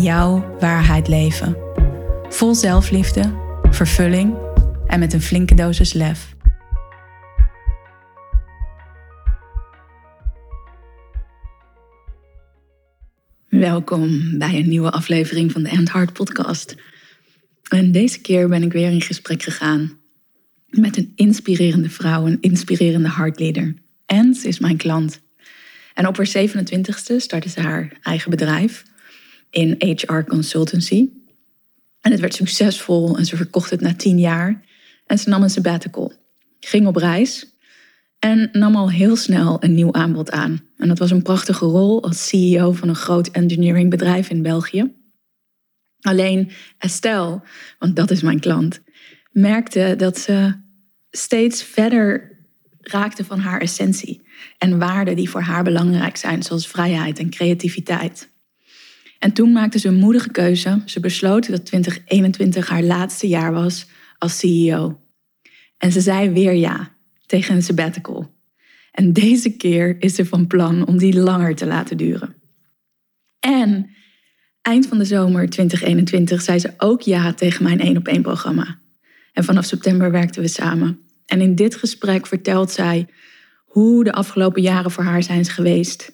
jouw waarheid leven. Vol zelfliefde, vervulling en met een flinke dosis lef. Welkom bij een nieuwe aflevering van de End Heart Podcast. En deze keer ben ik weer in gesprek gegaan met een inspirerende vrouw, een inspirerende heartleader. En ze is mijn klant. En op haar 27ste startte ze haar eigen bedrijf in HR consultancy. En het werd succesvol en ze verkocht het na tien jaar. En ze nam een sabbatical, ging op reis en nam al heel snel een nieuw aanbod aan. En dat was een prachtige rol als CEO van een groot engineeringbedrijf in België. Alleen Estelle, want dat is mijn klant, merkte dat ze steeds verder raakte van haar essentie en waarden die voor haar belangrijk zijn, zoals vrijheid en creativiteit. En toen maakte ze een moedige keuze. Ze besloot dat 2021 haar laatste jaar was als CEO. En ze zei weer ja tegen een sabbatical. En deze keer is ze van plan om die langer te laten duren. En eind van de zomer 2021 zei ze ook ja tegen mijn één op één programma. En vanaf september werkten we samen. En in dit gesprek vertelt zij hoe de afgelopen jaren voor haar zijn geweest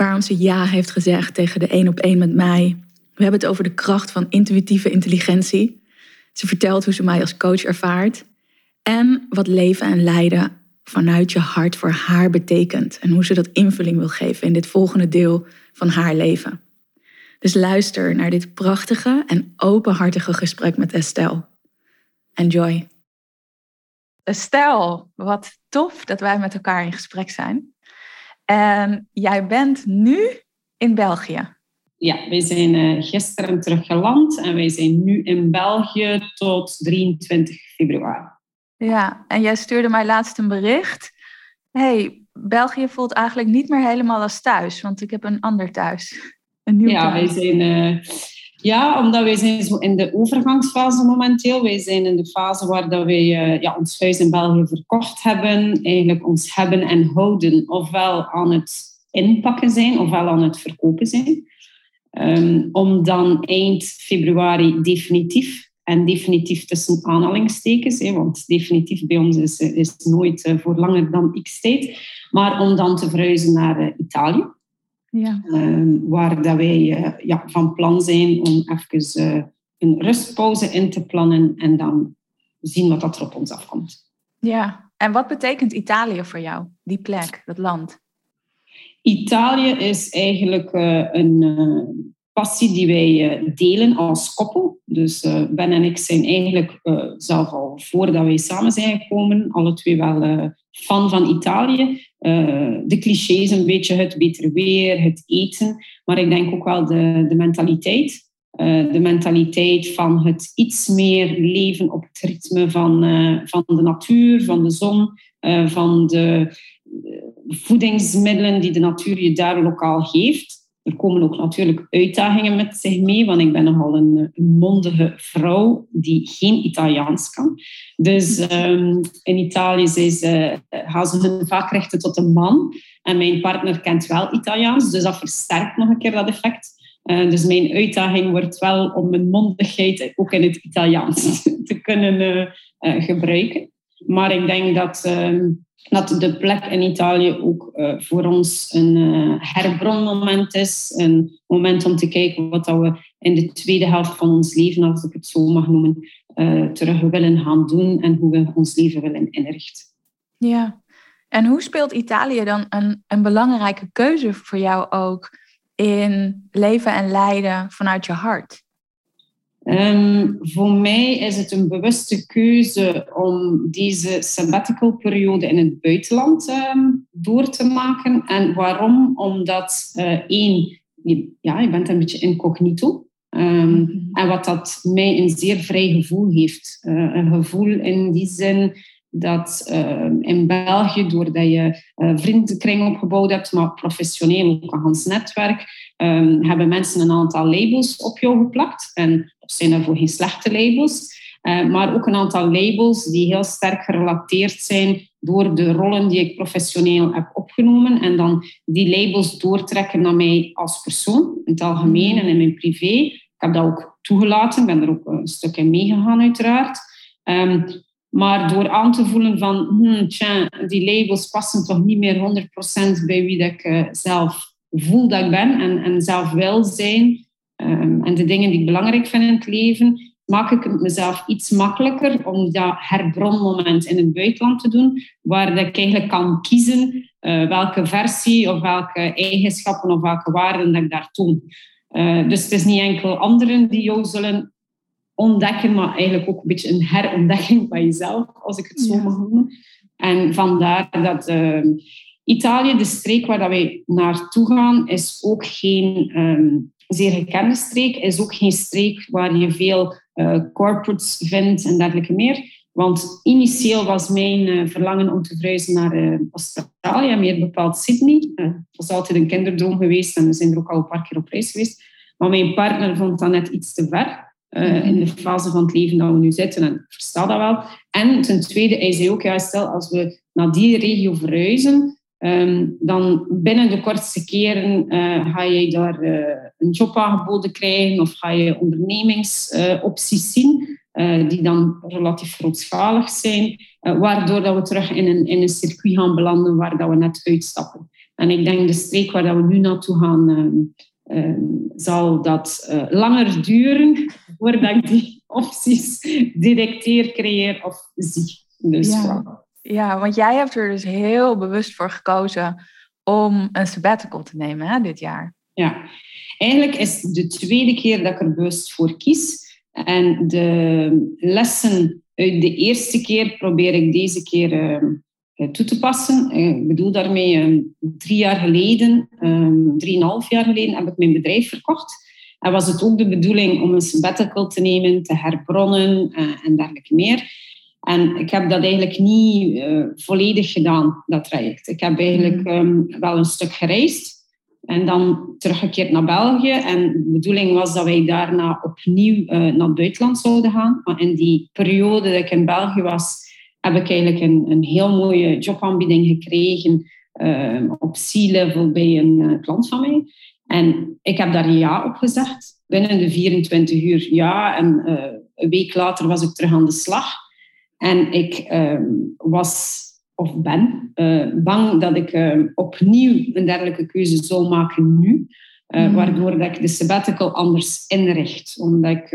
waarom ze ja heeft gezegd tegen de één op één met mij. We hebben het over de kracht van intuïtieve intelligentie. Ze vertelt hoe ze mij als coach ervaart. En wat leven en lijden vanuit je hart voor haar betekent. En hoe ze dat invulling wil geven in dit volgende deel van haar leven. Dus luister naar dit prachtige en openhartige gesprek met Estelle. Enjoy. Estelle, wat tof dat wij met elkaar in gesprek zijn. En jij bent nu in België. Ja, wij zijn uh, gisteren teruggeland en wij zijn nu in België tot 23 februari. Ja, en jij stuurde mij laatst een bericht. hey, België voelt eigenlijk niet meer helemaal als thuis, want ik heb een ander thuis. Een nieuw ja, thuis. wij zijn uh, ja, omdat wij zijn in de overgangsfase momenteel. Wij zijn in de fase waar dat wij uh, ja, ons huis in België verkocht hebben. Eigenlijk ons hebben en houden ofwel aan het inpakken zijn ofwel aan het verkopen zijn. Um, om dan eind februari definitief, en definitief tussen aanhalingstekens, hè, want definitief bij ons is, is nooit uh, voor langer dan x tijd, maar om dan te verhuizen naar Italië. Ja. Uh, waar dat wij uh, ja, van plan zijn om even uh, een rustpauze in te plannen en dan zien wat dat er op ons afkomt. Ja, en wat betekent Italië voor jou, die plek, dat land? Italië is eigenlijk een passie die wij delen als koppel. Dus Ben en ik zijn eigenlijk zelf al voordat wij samen zijn gekomen, alle twee wel fan van Italië. De clichés een beetje, het beter weer, het eten. Maar ik denk ook wel de, de mentaliteit. De mentaliteit van het iets meer leven op het ritme van, van de natuur, van de zon, van de voedingsmiddelen die de natuur je daar lokaal geeft er komen ook natuurlijk uitdagingen met zich mee, want ik ben nogal een, mondige vrouw die geen Italiaans kan. Dus um, in Italië ze, gaan ze hun vaak richten tot een man. En mijn partner kent wel Italiaans, dus dat versterkt nog een keer dat effect. Uh, dus mijn uitdaging wordt wel om mijn mondigheid ook in het Italiaans te kunnen uh, gebruiken. Maar ik denk dat... Dat de plek in Italië ook uh, voor ons een uh, herbronmoment is. Een moment om te kijken wat we in de tweede helft van ons leven, als ik het zo mag noemen, uh, terug willen gaan doen en hoe we ons leven willen inrichten. Ja, en hoe speelt Italië dan een, een belangrijke keuze voor jou ook in leven en lijden vanuit je hart? Um, voor mij is het een bewuste keuze om deze sabbatical periode in het buitenland um, door te maken. En waarom? Omdat uh, één, je, ja, je bent een beetje incognito. Ehm, mhm. En wat dat mij een zeer vrij gevoel heeft. een gevoel in die zin dat uh, in België, doordat je uh, vriendenkring opgebouwd hebt, maar professioneel ook een Hans netwerk, um, hebben mensen een aantal labels op jou geplakt. En zijn daarvoor geen slechte labels. Uh, maar ook een aantal labels die heel sterk gerelateerd zijn door de rollen die ik professioneel heb opgenomen. En dan die labels doortrekken naar mij als persoon, in het algemeen en in mijn privé. Ik heb dat ook toegelaten, ben er ook een stuk in meegegaan uiteraard. Um, maar door aan te voelen van, hmm, die labels passen toch niet meer 100% bij wie dat ik uh, zelf voel dat ik ben en, en zelf wil zijn. Um, en de dingen die ik belangrijk vind in het leven, maak ik het mezelf iets makkelijker om dat herbronmoment in het buitenland te doen, waar ik eigenlijk kan kiezen uh, welke versie of welke eigenschappen of welke waarden dat ik daar toon. Uh, dus het is niet enkel anderen die jou zullen ontdekken, maar eigenlijk ook een beetje een herontdekking van jezelf, als ik het zo mag noemen. En vandaar dat uh, Italië, de streek waar dat wij naartoe gaan, is ook geen um, zeer gekende streek, is ook geen streek waar je veel uh, corporates vindt en dergelijke meer. Want initieel was mijn uh, verlangen om te verhuizen naar uh, Australië, meer bepaald Sydney. Het was altijd een kinderdroom geweest en we zijn er ook al een paar keer op reis geweest. Maar mijn partner vond dat net iets te ver. Uh, in de fase van het leven dat we nu zitten. En ik versta dat wel. En ten tweede, hij zei ook, ja, stel als we naar die regio verhuizen, um, dan binnen de kortste keren uh, ga je daar uh, een job aangeboden krijgen of ga je ondernemingsopties zien, die dan relatief grootschalig zijn, waardoor dat we terug in een, in een circuit gaan belanden waar dat we net uitstappen. En ik denk de streek waar dat we nu naartoe gaan, ehm, zal dat langer duren voordat ik die opties directeer, creëer of zie. Dus, ja. ja, want jij hebt er dus heel bewust voor gekozen om een sabbatical te nemen hè, dit jaar. Ja, eigenlijk is het de tweede keer dat ik er bewust voor kies. En de lessen uit de eerste keer probeer ik deze keer uh, toe te passen. Ik bedoel daarmee, uh, drie jaar geleden, uh, drieënhalf jaar geleden, heb ik mijn bedrijf verkocht. En was het ook de bedoeling om een sabbatical te nemen, te herbronnen uh, en dergelijke meer. En ik heb dat eigenlijk niet volledig gedaan, dat traject. Ik heb eigenlijk um, wel een stuk gereisd en dan teruggekeerd naar België. En de bedoeling was dat wij daarna opnieuw uh, naar het buitenland zouden gaan. Maar in die periode dat ik in België was, heb ik eigenlijk een, een heel mooie jobaanbieding gekregen uh, op C-level bij een klant van mij. En ik heb daar ja op gezegd, binnen de 24 uur ja. En uh, een week later was ik terug aan de slag. En ik uh, was of ben uh, bang dat ik opnieuw een dergelijke keuze zou maken nu. Mm. Waardoor dat ik de sabbatical anders inricht. Omdat ik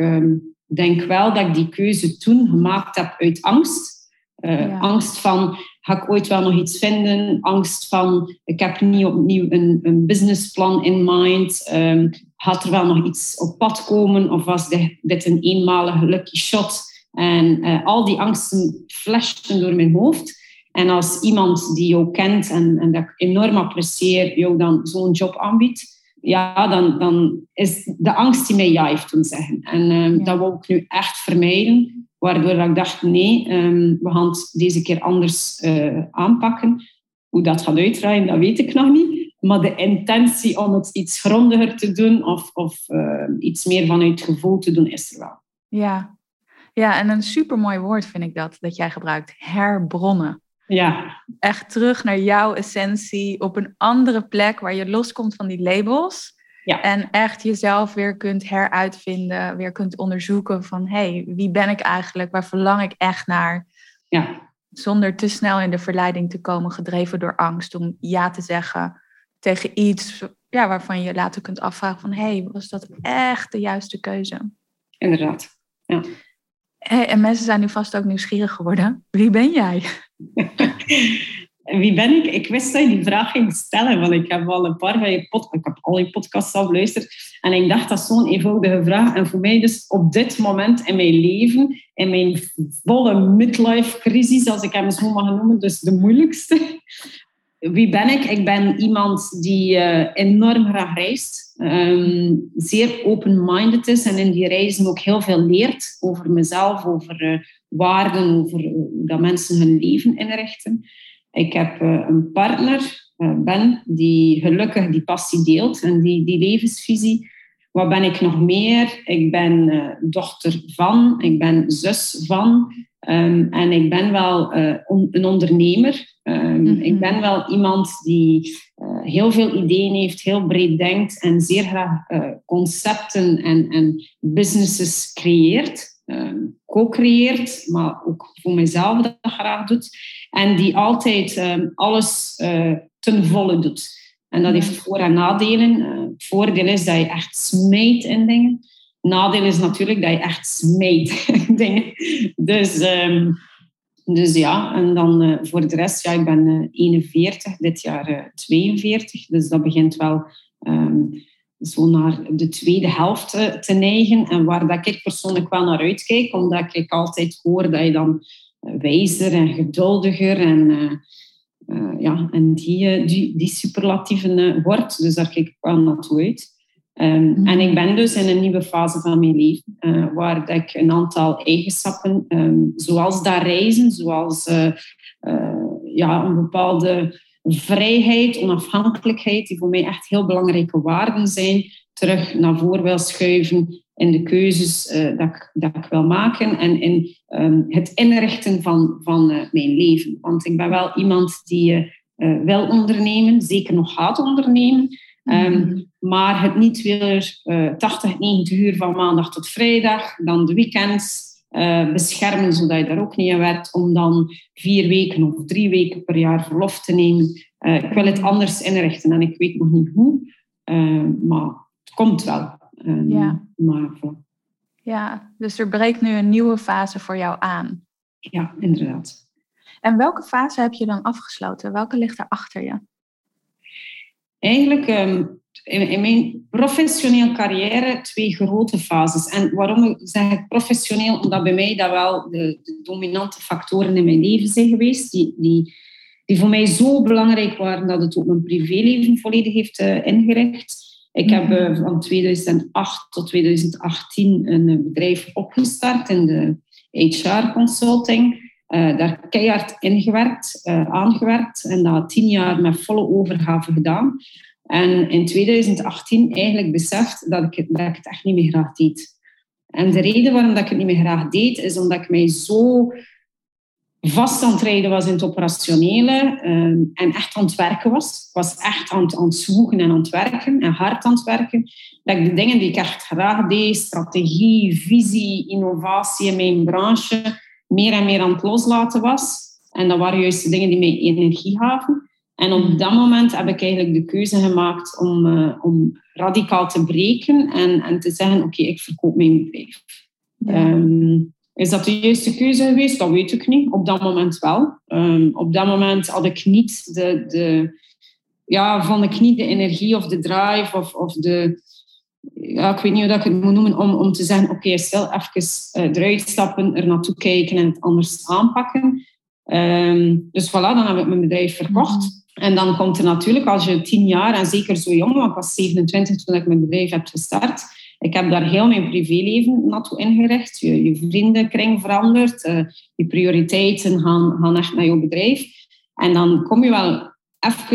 denk wel dat ik die keuze toen gemaakt heb uit angst. Ja. Angst van Ga ik ooit wel nog iets vinden? Angst van, ik heb niet opnieuw een, een businessplan in mind. Um, gaat er wel nog iets op pad komen? Of was dit, een eenmalige lucky shot? En uh, al die angsten flashten door mijn hoofd. En als iemand die jou kent en, en dat ik enorm apprecieer, jou dan zo'n job aanbiedt, ja, dan, dan is de angst die mij ja heeft doen zeggen. En um, ja. dat wil ik nu echt vermijden. Waardoor ik dacht, nee, um, we gaan het deze keer anders uh, aanpakken. Hoe dat gaat uitdraaien, dat weet ik nog niet. Maar de intentie om het iets grondiger te doen of, of uh, iets meer vanuit gevoel te doen, is er wel. Ja. ja, en een supermooi woord vind ik dat, dat jij gebruikt. Herbronnen. Ja. Echt terug naar jouw essentie op een andere plek waar je loskomt van die labels. Ja. En echt jezelf weer kunt heruitvinden, weer kunt onderzoeken van hé, hey, wie ben ik eigenlijk? Waar verlang ik echt naar? Ja. Zonder te snel in de verleiding te komen, gedreven door angst om ja te zeggen tegen iets ja, waarvan je later kunt afvragen van hé, hey, was dat echt de juiste keuze? Inderdaad, ja. Hey, en mensen zijn nu vast ook nieuwsgierig geworden. Wie ben jij? wie ben ik? Ik wist dat je die vraag ging stellen, want ik heb al een paar van je podcasts, ik heb al je podcasts al beluisterd. En ik dacht, dat is zo'n eenvoudige vraag. En voor mij dus op dit moment in mijn leven, in mijn volle midlife crisis, als ik hem zo mag noemen, dus de moeilijkste, wie ben ik? Ik ben iemand die uh, enorm graag reist, um, zeer open-minded is en in die reizen ook heel veel leert over mezelf, over uh, waarden, over hoe dat mensen hun leven inrichten. Ik heb een partner, Ben, die gelukkig die passie deelt en die, die levensvisie. Wat ben ik nog meer? Ik ben dochter van, ik ben zus van um, en ik ben wel on een ondernemer. Um, Ik mhm. ben wel iemand die uh, heel veel ideeën heeft, heel breed denkt en zeer graag uh, concepten en, en businesses creëert. Um, co-creëert, maar ook voor mezelf dat graag doet. En die altijd alles ten volle doet. En dat heeft voor- en nadelen. het voordeel is dat je echt smijt in dingen. Nadeel is natuurlijk dat je echt in dingen. Dus... Um, dus ja, en dan uh, voor de rest, ja, ik ben uh, 41, dit jaar uh, 42. Dus dat begint wel um, zo naar de tweede helft eh, te neigen. En waar dat ik persoonlijk wel naar uitkijk, omdat ik altijd hoor dat je dan eh, wijzer en geduldiger en, ja, en die, die, die superlatieven wordt. Dus daar kijk ik wel naartoe uit. Um, En ik ben dus in een nieuwe fase van mijn leven, uh, waar ik een aantal eigenschappen, um, zoals dat reizen, zoals uh, uh, ja, een bepaalde vrijheid, onafhankelijkheid, die voor mij echt heel belangrijke waarden zijn, terug naar voren wil schuiven in de keuzes dat, ik, dat ik wil maken en in um, het inrichten van, van mijn leven. Want ik ben wel iemand die wil ondernemen, zeker nog gaat ondernemen. Um, maar het niet weer uh, 80, 90 uur van maandag tot vrijdag, dan de weekends uh, beschermen, zodat je daar ook niet aan werkt, om dan vier weken of drie weken per jaar verlof te nemen. Uh, ik wil het anders inrichten en ik weet nog niet hoe, maar het komt wel. Um, ja. Maar, ja, dus er breekt nu een nieuwe fase voor jou aan. Ja, inderdaad. En welke fase heb je dan afgesloten? Welke ligt er achter je? Eigenlijk um, in, in, mijn professionele carrière twee grote fases. En waarom zeg ik professioneel? Omdat bij mij dat wel de, de dominante factoren in mijn leven zijn geweest, die, die, die voor mij zo belangrijk waren dat het ook mijn privéleven volledig heeft uh, ingericht. Ik heb uh, van 2008 tot 2018 een bedrijf opgestart in de HR consulting. Uh, daar keihard ingewerkt, uh, aangewerkt en dat tien jaar met volle overgave gedaan. En in 2018 eigenlijk beseft dat ik, dat ik het echt niet meer graag deed. En de reden waarom dat ik het niet meer graag deed, is omdat ik mij zo vast aan het rijden was in het operationele um, en echt aan het werken was. Ik was echt aan het, aan het zoeken en aan het werken en hard aan het werken. Dat ik de dingen die ik echt graag deed, strategie, visie, innovatie in mijn branche, meer en meer aan het loslaten was. En dat waren juist de dingen die mij energie gaven. En op dat moment heb ik eigenlijk de keuze gemaakt om, uh, om radicaal te breken en, en te zeggen, oké, okay, ik verkoop mijn bedrijf. Ja. Um, is dat de juiste keuze geweest? Dat weet ik niet. Op dat moment wel. Um, op dat moment had ik niet de, de ja, van ik niet de energie of de drive of, of de, ja, ik weet niet hoe dat ik het moet noemen, om, om te zeggen, oké, okay, stel even uh, eruit stappen, er naartoe kijken en het anders aanpakken. Um, dus voilà, dan heb ik mijn bedrijf verkocht. Mm -hmm. En dan komt er natuurlijk, als je tien jaar, en zeker zo jong, want ik was 27 toen ik mijn bedrijf heb gestart, ik heb daar heel mijn privéleven naartoe ingericht. Je, je vriendenkring verandert, uh, je prioriteiten gaan, gaan echt naar je bedrijf. En dan kom je wel even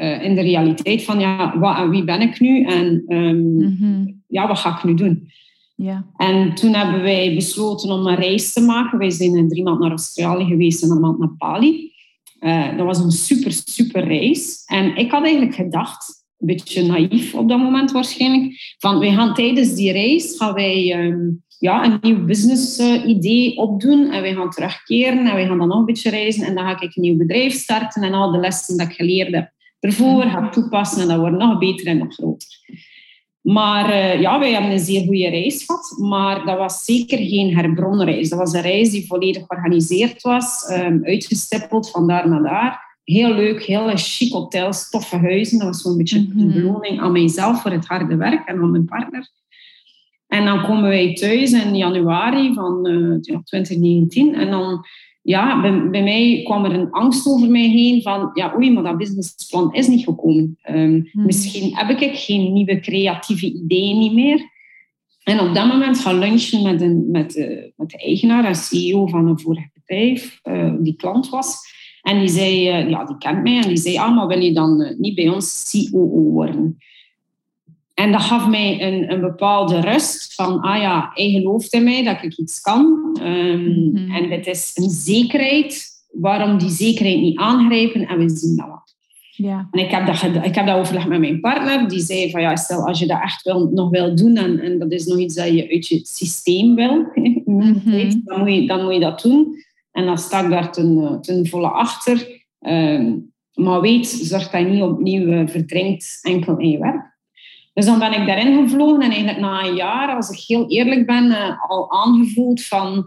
uh, in de realiteit van, ja, wat en wie ben ik nu? En um, mm -hmm. ja, wat ga ik nu doen? Ja. En toen hebben wij besloten om een reis te maken. Wij zijn drie maanden naar Australië geweest en een maand naar Bali. Uh, dat was een super, super reis. En ik had eigenlijk gedacht, een beetje naïef op dat moment waarschijnlijk, van wij gaan tijdens die reis gaan wij um, ja, een nieuw business uh, idee opdoen en wij gaan terugkeren en wij gaan dan nog een beetje reizen en dan ga ik een nieuw bedrijf starten en al de lessen dat ik geleerd heb ervoor ga toepassen en dat wordt nog beter en nog groter. Maar uh, ja, wij hebben een zeer goede reis gehad, maar dat was zeker geen herbronnen reis. Dat was een reis die volledig georganiseerd was, um, uitgestippeld van daar naar daar. Heel leuk, heel chic hotels, toffe huizen. Dat was zo'n beetje mm -hmm. een beloning aan mijzelf voor het harde werk en aan mijn partner. En dan komen wij thuis in januari van uh, 2019 en dan ja, bij, bij, mij kwam er een angst over mij heen van, ja, oei, maar dat businessplan is niet gekomen. Ehm, hmm. Misschien heb ik geen nieuwe creatieve ideeën niet meer. En op dat moment gaan lunchen met, een, met, de, met de eigenaar en CEO van een vorig bedrijf, uh, die klant was. En die zei, uh, ja, die kent mij, en die zei, ah, maar wil je dan niet bij ons COO worden? En dat gaf mij een, een bepaalde rust van, ah ja, hij gelooft in mij dat ik iets kan. Um, mm-hmm. En dit is een zekerheid. Waarom die zekerheid niet aangrijpen? En we zien dat wel. Ja. En ik heb, dat, ik heb dat overlegd met mijn partner. Die zei van, ja, stel als je dat echt wel, nog wil doen en, en dat is nog iets dat je uit je systeem wil, mm-hmm. dan, moet je, dan moet je dat doen. En dan sta ik daar ten, ten volle achter. Um, maar weet, zorg dat je niet opnieuw verdrinkt enkel in je werk. Dus dan ben ik daarin gevlogen en eigenlijk na een jaar, als ik heel eerlijk ben, uh, al aangevoeld van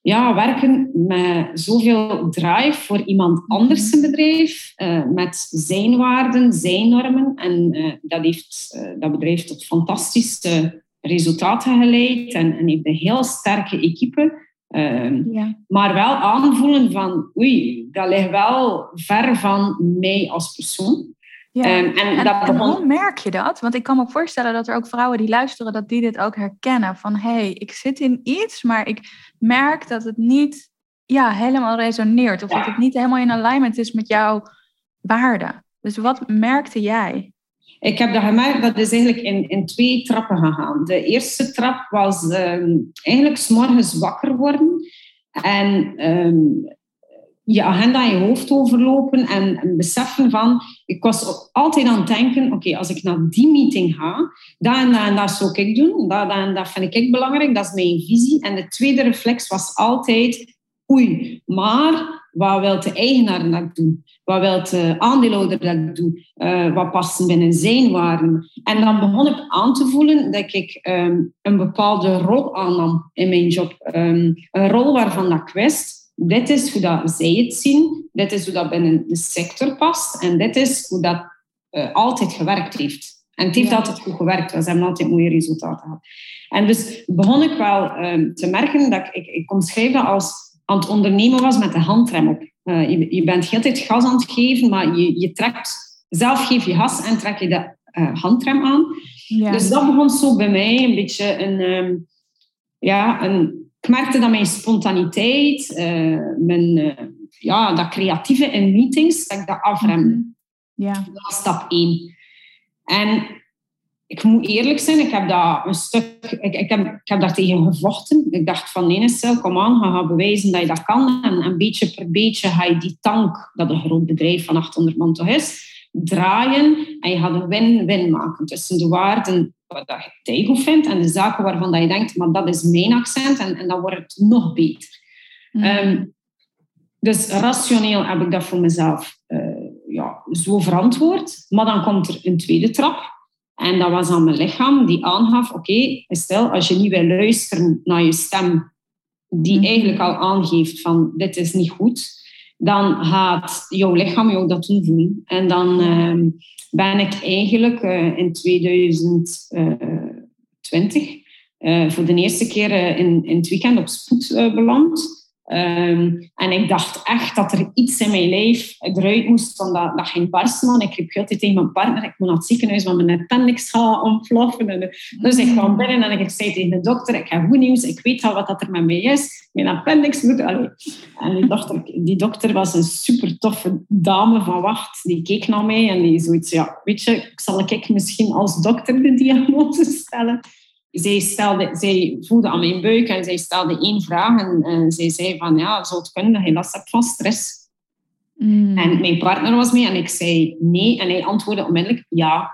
ja, werken met zoveel drive voor iemand anders zijn bedrijf, uh, met zijn waarden, zijn normen. En uh, dat heeft dat bedrijf tot fantastische resultaten geleid en, en heeft een heel sterke equipe. Ehm, ja. Maar wel aanvoelen van, oei, dat ligt wel ver van mij als persoon. Ja. Ehm, en, dat hoe merk je dat? Want ik kan me voorstellen dat er ook vrouwen die luisteren, dat die dit ook herkennen. Van hé, hey, ik zit in iets, maar ik merk dat het niet ja, helemaal resoneert. Of dat het niet helemaal in alignment is met jouw waarden. Dus wat merkte jij? Ik heb dat gemerkt, dat is eigenlijk in, in twee trappen gegaan. De eerste trap was um, eigenlijk s'morgens wakker worden. En um, je agenda in je hoofd overlopen en, en, beseffen van... Ik was altijd aan het denken, oké, als ik naar die meeting ga, dat en dat zou ik doen. Dat, en dat vind ik belangrijk, dat is mijn visie. En de tweede reflex was altijd, oei, maar wat wil de eigenaar dat ik doe? Wat wil de aandeelhouder dat ik doe? Uh, wat past binnen zijn waarden? En dan begon ik aan te voelen dat ik um, een bepaalde rol aannam in mijn job. Um, een rol waarvan ik wist dit is hoe dat zij het zien, dit is hoe dat binnen de sector past en dit is hoe dat uh, altijd gewerkt heeft. En het heeft altijd goed gewerkt, we hebben altijd mooie resultaten gehad. En dus begon ik wel uh, te merken dat ik, ik, ik omschrijf dat als aan het ondernemen was met de handrem op. Uh, je, je, bent heel tijd gas aan het geven, maar je, je trekt, zelf geef je gas en trek je de handrem aan. Ja. Dus dat begon zo bij mij een beetje een, um, ja, een ik merkte dat mijn spontaniteit, uh, mijn, uh, ja, dat creatieve in meetings, dat ik dat afremde. Mhm. Ja. Dat was stap één. En ik moet eerlijk zijn, ik heb dat een stuk, ik, ik, heb, ik heb daar tegen gevochten. Ik dacht van nee, Stel, kom aan, ga bewijzen dat je dat kan. En, en beetje per beetje ga je die tank, dat een groot bedrijf van 800 man toch is, draaien. En je gaat een win-win maken tussen de waarden wat je goed vindt en de zaken waarvan dat je denkt, maar dat is mijn accent en, en dan wordt het nog beter. Mm. Ehm, dus rationeel heb ik dat voor mezelf uh, ja, zo verantwoord. Maar dan komt er een tweede trap. En dat was aan mijn lichaam die aangaf, oké, okay, stel, als je niet wil luisteren naar je stem, die mm. eigenlijk al aangeeft van dit is niet goed, dan gaat jouw lichaam jou dat doen voelen. En dan ehm, ben ik eigenlijk uh, in 2020 uh, voor de eerste keer in, in het weekend op spoed beland. Um, en ik dacht echt dat er iets in mijn lijf eruit moest, van dat, dat ging barsten. Ik riep heel tegen mijn partner, ik moet naar het ziekenhuis, want mijn appendix gaat ontploffen. En, dus ik kwam binnen en ik zei tegen de dokter, ik heb goed nieuws, ik weet al wat dat er met mij is. Mijn appendix moet... Allee. En die dokter, die dokter was een super toffe dame van wacht. Die keek naar mij en die zoiets, ja, weet je, zal ik misschien als dokter de diagnose stellen? Zij, stelde, zij voelde aan mijn buik en zij stelde één vraag. En, en zij zei van, ja, zou het kunnen dat je last hebt van stress? Mm. En mijn partner was mee en ik zei nee. En hij antwoordde onmiddellijk ja.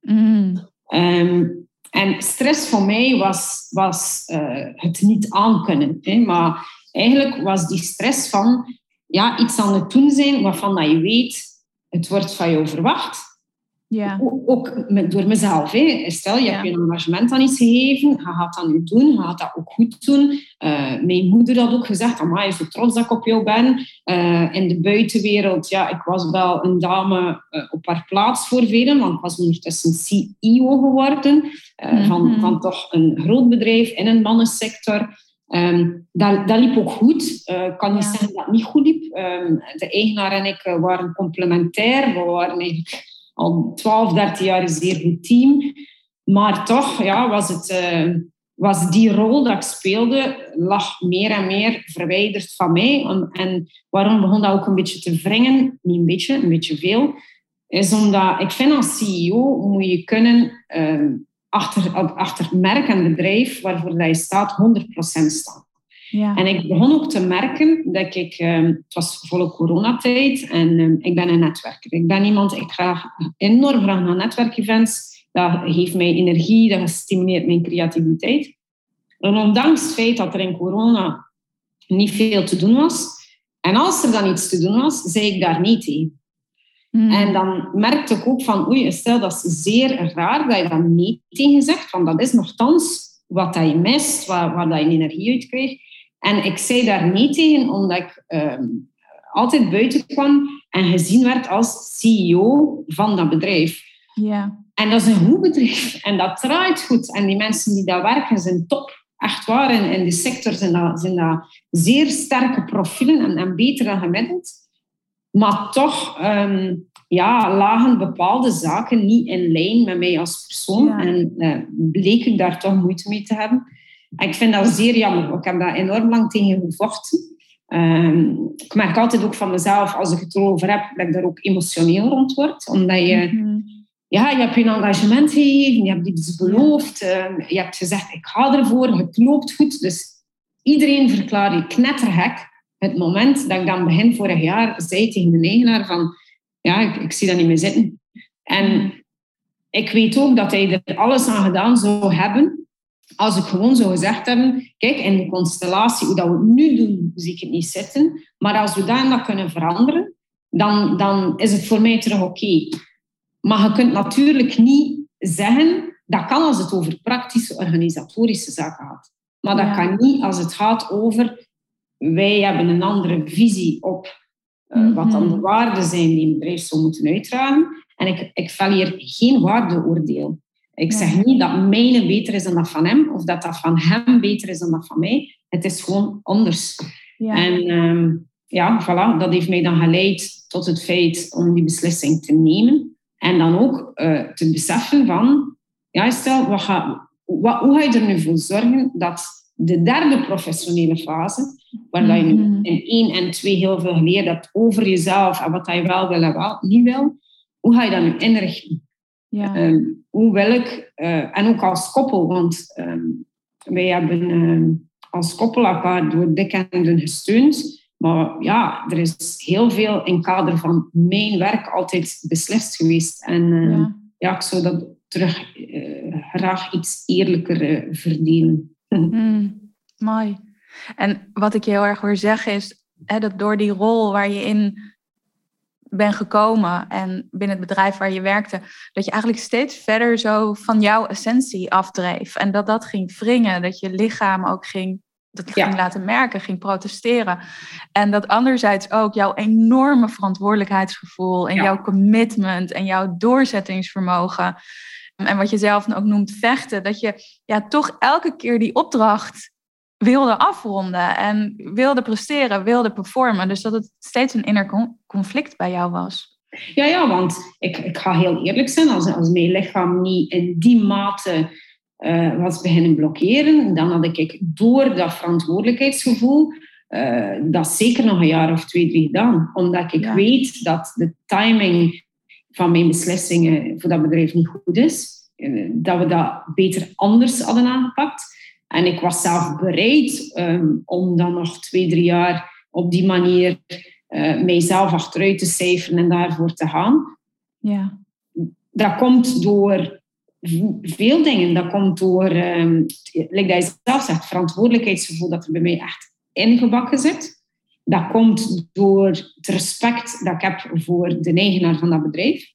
Mm. Um, en stress voor mij was, was uh, het niet aankunnen. Hè? Maar eigenlijk was die stress van ja, iets aan het doen zijn waarvan dat je weet, het wordt van jou verwacht. Ja. Ook met, door mezelf. Hè. Stel, je hebt je een engagement aan iets gegeven, je gaat dat nu doen, je gaat dat ook goed doen. Uh, mijn moeder had ook gezegd, amai, zo trots dat ik op jou ben. Uh, in de buitenwereld, ja, ik was wel een dame uh, op haar plaats voor velen, want ik was ondertussen CEO geworden van, mhm. van toch een groot bedrijf in een mannensector. Ehm, dat, dat, liep ook goed. Eh, ik kan niet zeggen dat het niet goed liep. Ehm, de eigenaar en ik eh, waren complementair. We waren eigenlijk al 12, 13 jaar een zeer goed team. Maar toch ja, was, het, uh, was die rol dat ik speelde, lag meer en meer verwijderd van mij. En, en waarom begon dat ook een beetje te wringen? Niet een beetje, een beetje veel. Is omdat ik vind als CEO moet je kunnen ehm, achter, achter merk en bedrijf waarvoor je staat 100% staan. Ja. En ik begon ook te merken dat ik, ehm, het was volle coronatijd en um, ik ben een netwerker. Ik ben iemand, ik ga enorm graag naar netwerkevents. Dat geeft mij energie, dat stimuleert mijn creativiteit. En ondanks het feit dat er in corona niet veel te doen was, en als er dan iets te doen was, zei ik daar niet tegen. Hmm. En dan merkte ik ook van, oei, stel dat is zeer raar dat je dat niet tegen zegt, want dat is nogthans wat dat je mist, waar, waar dat je energie uit krijgt. En ik zei daar niet tegen, omdat ik ehm, altijd buiten kwam en gezien werd als CEO van dat bedrijf. Ja. En dat is een goed bedrijf en dat draait goed. En die mensen die daar werken zijn top. Echt waar. In die sector zijn dat, zijn dat zeer sterke profielen en, en beter dan gemiddeld. Maar toch um, ja, lagen bepaalde zaken niet in lijn met mij als persoon. En uh, bleek ik daar toch moeite mee te hebben. En ik vind dat zeer jammer. Ik heb daar enorm lang tegen gevochten. Um, ik merk altijd ook van mezelf, als ik het erover heb, dat ik daar ook emotioneel rond word. Omdat je, mm ja, je hebt je engagement gegeven, je hebt iets beloofd, um, je hebt gezegd, ik ga ervoor, het loopt goed. Dus iedereen verklaart je knetterhek. Het moment dat ik dan begin vorig jaar zei tegen de eigenaar van, ja, ik, ik zie dat niet meer zitten. En ik weet ook dat hij er alles aan gedaan zou hebben als ik gewoon zou gezegd hebben, kijk, in de constellatie, hoe dat we het nu doen, zie ik het niet zitten. Maar als we dan dat kunnen veranderen, dan, dan is het voor mij terug oké. Maar je kunt natuurlijk niet zeggen, dat kan als het over praktische, organisatorische zaken gaat. Maar dat kan niet als het gaat over, wij hebben een andere visie op uh, wat dan de mhm. waarden zijn die een bedrijf zou moeten uitdragen. En ik, ik vel hier geen waardeoordeel. Ik zeg niet dat mijne beter is dan dat van hem, of dat dat van hem beter is dan dat van mij. Het is gewoon anders. Ja. En um, ja, voilà, dat heeft mij dan geleid tot het feit om die beslissing te nemen. En dan ook uh, te beseffen van, ja, stel, wat ga, wat, hoe ga je er nu voor zorgen dat de derde professionele fase, waar je mhm. in één en twee heel veel geleerd hebt over jezelf en wat je wel wil en wat niet wil, hoe ga je dat nu inrichten? Ja. Um, hoe wil ik, uh, en ook als koppel, want um, wij hebben um, als koppel elkaar door dik en dun gesteund. Maar ja, er is heel veel in kader van mijn werk altijd beslist geweest. En ja. ja. ik zou dat terug uh, graag iets eerlijker uh, verdelen. Mm, mooi. En wat ik je heel erg hoor zeggen is hè, dat door die rol waar je in ben gekomen en binnen het bedrijf waar je werkte, dat je eigenlijk steeds verder zo van jouw essentie afdreef. En dat dat ging wringen, dat je lichaam ook ging, dat ging laten merken, ging protesteren. En dat anderzijds ook jouw enorme verantwoordelijkheidsgevoel en jouw commitment en jouw doorzettingsvermogen. En wat je zelf ook noemt vechten, dat je ja, toch elke keer die opdracht wilde afronden en wilde presteren, wilde performen. Dus dat het steeds een inner conflict bij jou was. Ja, ja want ik, ik ga heel eerlijk zijn, als, als mijn lichaam niet in die mate uh, was beginnen blokkeren, dan had ik door dat verantwoordelijkheidsgevoel uh, dat zeker nog een jaar of twee, drie gedaan. Omdat ik weet dat de timing van mijn beslissingen voor dat bedrijf niet goed is. Uh, dat we dat beter anders hadden aangepakt. En ik was zelf bereid um, om dan nog twee, drie jaar op die manier uh, mijzelf achteruit te cijferen en daarvoor te gaan. Ja. Dat komt door veel dingen. Dat komt door, um, like dat je zelf zegt, verantwoordelijkheidsgevoel dat er bij mij echt ingebakken zit. Dat komt door het respect dat ik heb voor de eigenaar van dat bedrijf.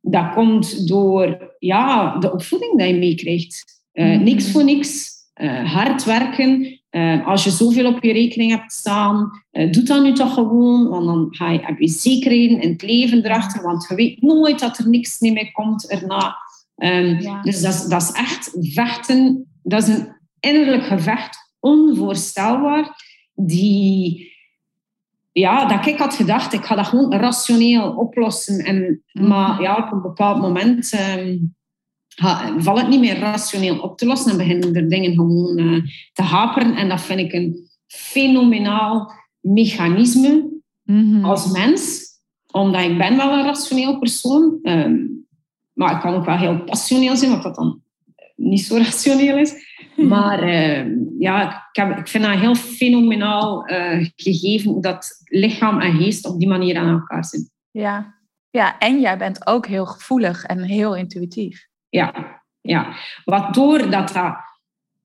Dat komt door ja, de opvoeding die je meekrijgt. Uh, Niks voor niks uh, hard werken. Uh, als je zoveel op je rekening hebt staan, uh, doe dat nu toch gewoon, want dan ga je, heb je zekerheden in het leven erachter, want je weet nooit dat er niks meer komt erna. Um, Dus dat, dat is echt vechten, dat is een innerlijk gevecht onvoorstelbaar. Die, ja, dat ik had gedacht, ik ga dat gewoon rationeel oplossen. En, Maar mhm. ja, op een bepaald moment um, valt het niet meer rationeel op te lossen en beginnen er dingen gewoon uh, te haperen. En dat vind ik een fenomenaal mechanisme mhm. als mens. Omdat ik ben wel een rationeel persoon. Um, maar ik kan ook wel heel passioneel zijn, wat dat dan niet zo rationeel is. Maar uh, ja, ik, heb, ik, vind dat heel fenomenaal uh, gegeven dat lichaam en geest op die manier aan elkaar zitten. Ja. ja, en jij bent ook heel gevoelig en heel intuïtief. Ja, ja. waardoor dat, dat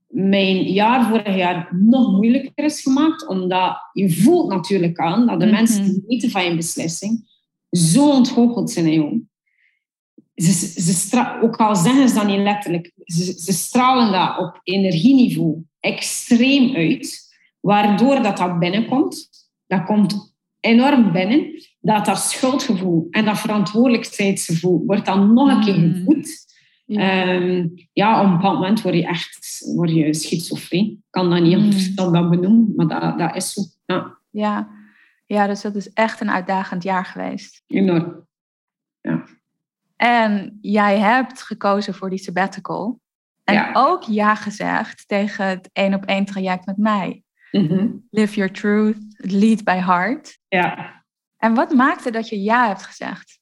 mijn jaar vorig jaar nog moeilijker is gemaakt, omdat je voelt natuurlijk aan dat de mhm. mensen die weten van je beslissing zo ontgoocheld zijn jou ze, ze ook al zeggen ze dat niet letterlijk, ze, ze stralen dat op energieniveau extreem uit, waardoor dat, dat binnenkomt. Dat komt enorm binnen. Dat dat schuldgevoel en dat verantwoordelijkheidsgevoel wordt dan nog een keer mm. gevoed. Ja. Um, ja, op een bepaald moment word je echt word je schizofreen. Ik kan dat niet anders mm. dan benoemen, maar dat, dat is zo. Ja. ja. Ja, dus dat is echt een uitdagend jaar geweest. Enorm. Ja. En jij hebt gekozen voor die sabbatical. En ook ja gezegd tegen het één op één traject met mij. Mhm. Live your truth, lead by heart. Ja. En wat maakte dat je ja hebt gezegd?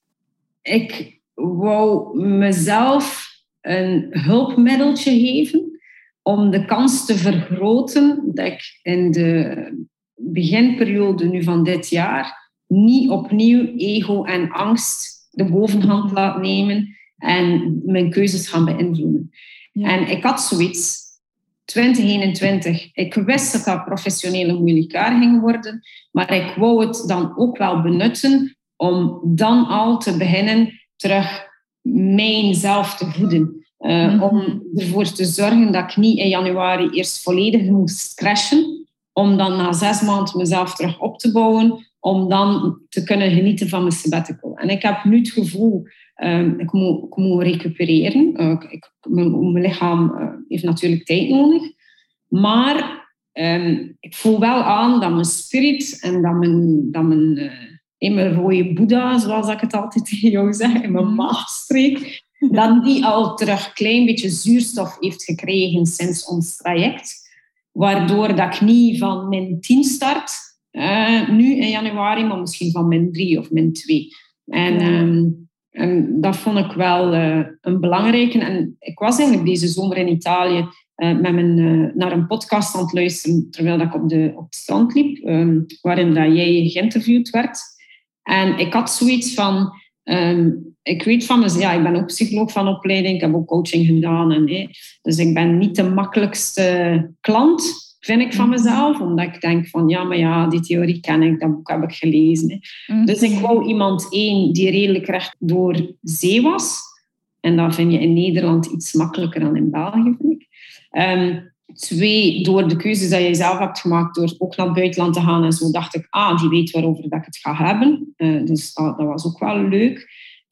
Ik wou mezelf een hulpmiddeltje geven om de kans te vergroten dat ik in de beginperiode nu van dit jaar niet opnieuw ego en angst de bovenhand laat nemen en mijn keuzes gaan beïnvloeden. En ik had zoiets, 2021, ik wist dat dat professionele moeilijk jaar ging worden, maar ik wou het dan ook wel benutten om dan al te beginnen terug mijzelf te voeden. Uh, Om ervoor te zorgen dat ik niet in januari eerst volledig moest crashen, om dan na zes maanden mezelf terug op te bouwen, om dan te kunnen genieten van mijn sabbatical. En ik heb nu het gevoel, um, ik, moet, ik moet recupereren. Uh, ik, mijn, mijn, lichaam uh, heeft natuurlijk tijd nodig. Maar um, ik voel wel aan dat mijn spirit en dat mijn, dat mijn, in mijn rode boeddha, zoals ik het altijd tegen jou zeg, in mijn mhm. maagstreek, dat die al terug een klein beetje zuurstof heeft gekregen sinds ons traject. Waardoor dat ik niet van min 10 start, uh, nu in januari, maar misschien van min 3 of min 2. En, um, en dat vond ik wel uh, een belangrijke. En ik was eigenlijk deze zomer in Italië uh, met mijn, naar een podcast aan het luisteren terwijl ik op, de, op het strand liep, um, waarin dat jij geïnterviewd werd. En ik had zoiets van, um, ik weet van mezelf, ja, ik ben ook psycholoog van opleiding, ik heb ook coaching gedaan. En, dus ik ben niet de makkelijkste klant vind ik van mezelf. Omdat ik denk van, ja, maar ja, die theorie ken ik, dat boek heb ik gelezen. Mhm. Dus ik wou iemand, één, die redelijk recht door zee was. En dat vind je in Nederland iets makkelijker dan in België, vind ik. Um, twee, door de keuzes die je zelf hebt gemaakt, door ook naar het buitenland te gaan en zo, dacht ik, ah, die weet waarover dat ik het ga hebben. Uh, dus dat, was ook wel leuk.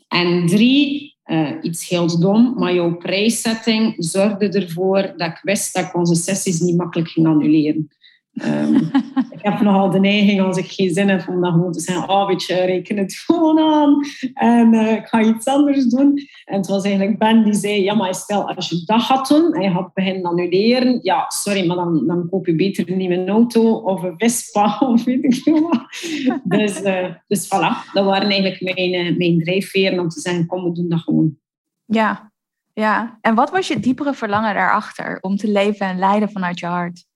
En drie, uh, iets heel dom, maar jouw prijszetting zorgde ervoor dat ik wist dat ik onze sessies niet makkelijk ging annuleren. Um, ik heb nogal de neiging als ik geen zin heb om dan gewoon te zeggen, oh weet je, reken het gewoon aan en uh, ik ga iets anders doen. En het was eigenlijk Ben die zei, ja maar stel als je dat gaat doen en je gaat beginnen annuleren, ja sorry, maar dan, dan koop je beter een nieuwe auto of een Vespa of weet ik veel wat. Dus, uh, dus voilà, dat waren eigenlijk mijn, mijn drijfveren om te zeggen, kom we doen dat gewoon. Ja, ja. En wat was je diepere verlangen daarachter om te leven en leiden vanuit je hart?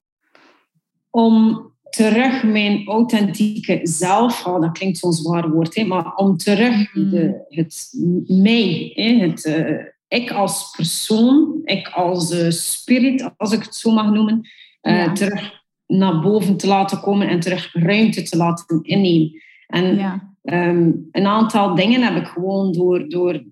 Om terug mijn authentieke zelf, oh, dat klinkt zo'n zwaar woord, hè, maar om terug mm. de, het mij, hè, het uh, ik als persoon, ik als uh, spirit, als ik het zo mag noemen, uh, terug naar boven te laten komen en terug ruimte te laten innemen. En ja. um, een aantal dingen heb ik gewoon door, door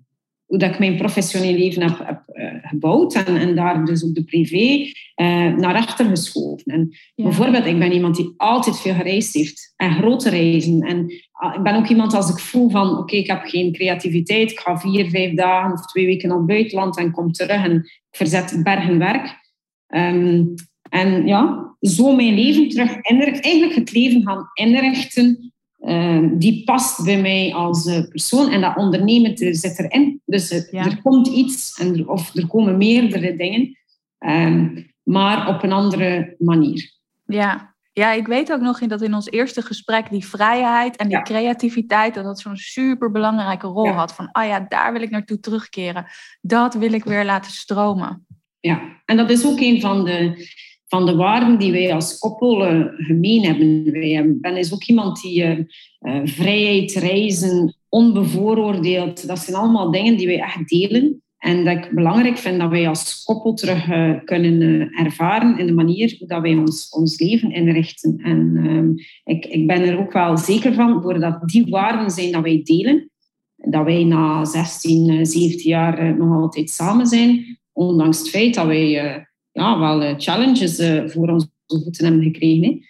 hoe dat ik mijn professioneel leven heb, heb uh, gebouwd en, en, daar dus ook de privé uh, naar achter geschoven. En Bijvoorbeeld, ik ben iemand die altijd veel gereisd heeft en grote reizen. En uh, ik ben ook iemand als ik voel van oké, ik heb geen creativiteit, ik ga vier, vijf dagen of twee weken naar het buitenland en kom terug en ik verzet bergen werk. Um, En ja, zo mijn leven terug inrichten. Eigenlijk het leven gaan inrichten. Ehm, die past bij mij als uh, persoon. En dat ondernemen zit erin. Dus er komt iets, en of er komen meerdere dingen. Ehm, maar op een andere manier. Ja, ja, ik weet ook nog in dat in ons eerste gesprek die vrijheid en die creativiteit, dat dat zo'n super belangrijke rol had. Van, ah ja, daar wil ik naartoe terugkeren. Dat wil ik weer laten stromen. Ja, en dat is ook een van de, van de waarden die wij als koppel uh, gemeen hebben. Wij ben is ook iemand die uh, vrijheid, reizen, onbevooroordeeld, dat zijn allemaal dingen die wij echt delen. En dat ik belangrijk vind dat wij als koppel terug kunnen ervaren in de manier dat wij ons, ons leven inrichten. En ik, ik ben er ook wel zeker van, doordat die waarden zijn dat wij delen, dat wij na 16, 17 jaar nog altijd samen zijn, ondanks het feit dat wij ja, wel challenges voor onze voeten hebben gekregen.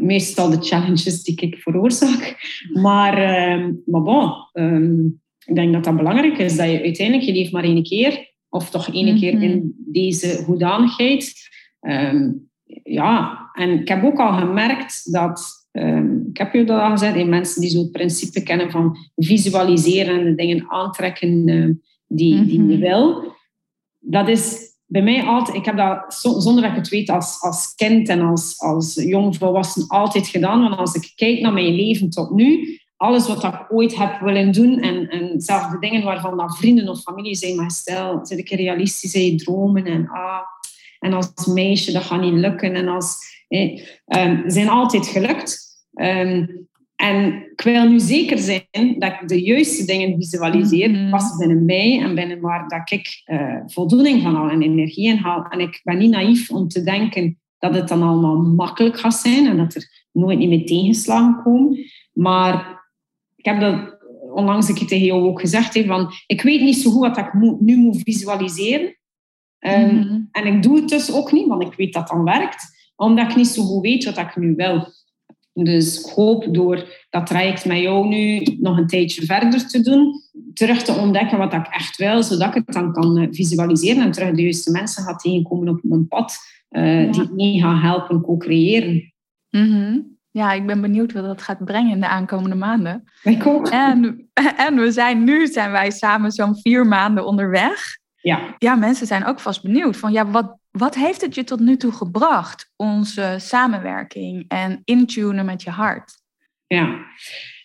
meestal de challenges die ik veroorzaak. Maar, ehm, maar bon, um, ik denk dat dat belangrijk is, dat je uiteindelijk, je leeft maar één keer, of toch één keer in mhm. deze hoedanigheid. Um, ja, en ik heb ook al gemerkt dat, um, ik heb je dat al gezegd, in mensen die zo'n principe kennen van visualiseren en de dingen aantrekken uh, die, die je mhm. wil. Dat is bij mij altijd, ik heb dat zonder dat ik het weet als, als kind en als, als jong volwassen altijd gedaan. Want als ik kijk naar mijn leven tot nu, alles wat ik ooit heb willen doen en, en zelfs de dingen waarvan dat vrienden of familie zijn, maar stel, zit ik realistisch in dromen en ah, en als meisje, dat gaat niet lukken. En als, eh, zijn altijd gelukt. Um, en ik wil nu zeker zijn dat ik de juiste dingen visualiseer, mm passen binnen mij en binnen waar dat ik uh, voldoening van haal en energie in haal. En ik ben niet naïef om te denken dat het dan allemaal makkelijk gaat zijn en dat er nooit niet meer tegenslagen komen. Maar ik heb dat onlangs een keer tegen jou ook gezegd. He, van, ik weet niet zo goed wat ik nu moet visualiseren. Ehm, mhm. En ik doe het dus ook niet, want ik weet dat dan werkt. Omdat ik niet zo goed weet wat ik nu wil. Dus ik hoop door dat traject met jou nu nog een tijdje verder te doen, terug te ontdekken wat ik echt wil, zodat ik het dan kan eh, visualiseren en terug de juiste mensen gaat tegenkomen op mijn pad, uh, die me gaan helpen co-creëren. Mm ja, ik ben benieuwd wat dat gaat brengen in de aankomende maanden. Ik ook. En, en we zijn nu zijn wij samen zo'n vier maanden onderweg. Ja. Ja, mensen zijn ook vast benieuwd van ja, wat, wat heeft het je tot nu toe gebracht? Onze samenwerking en intunen met je hart. Ja,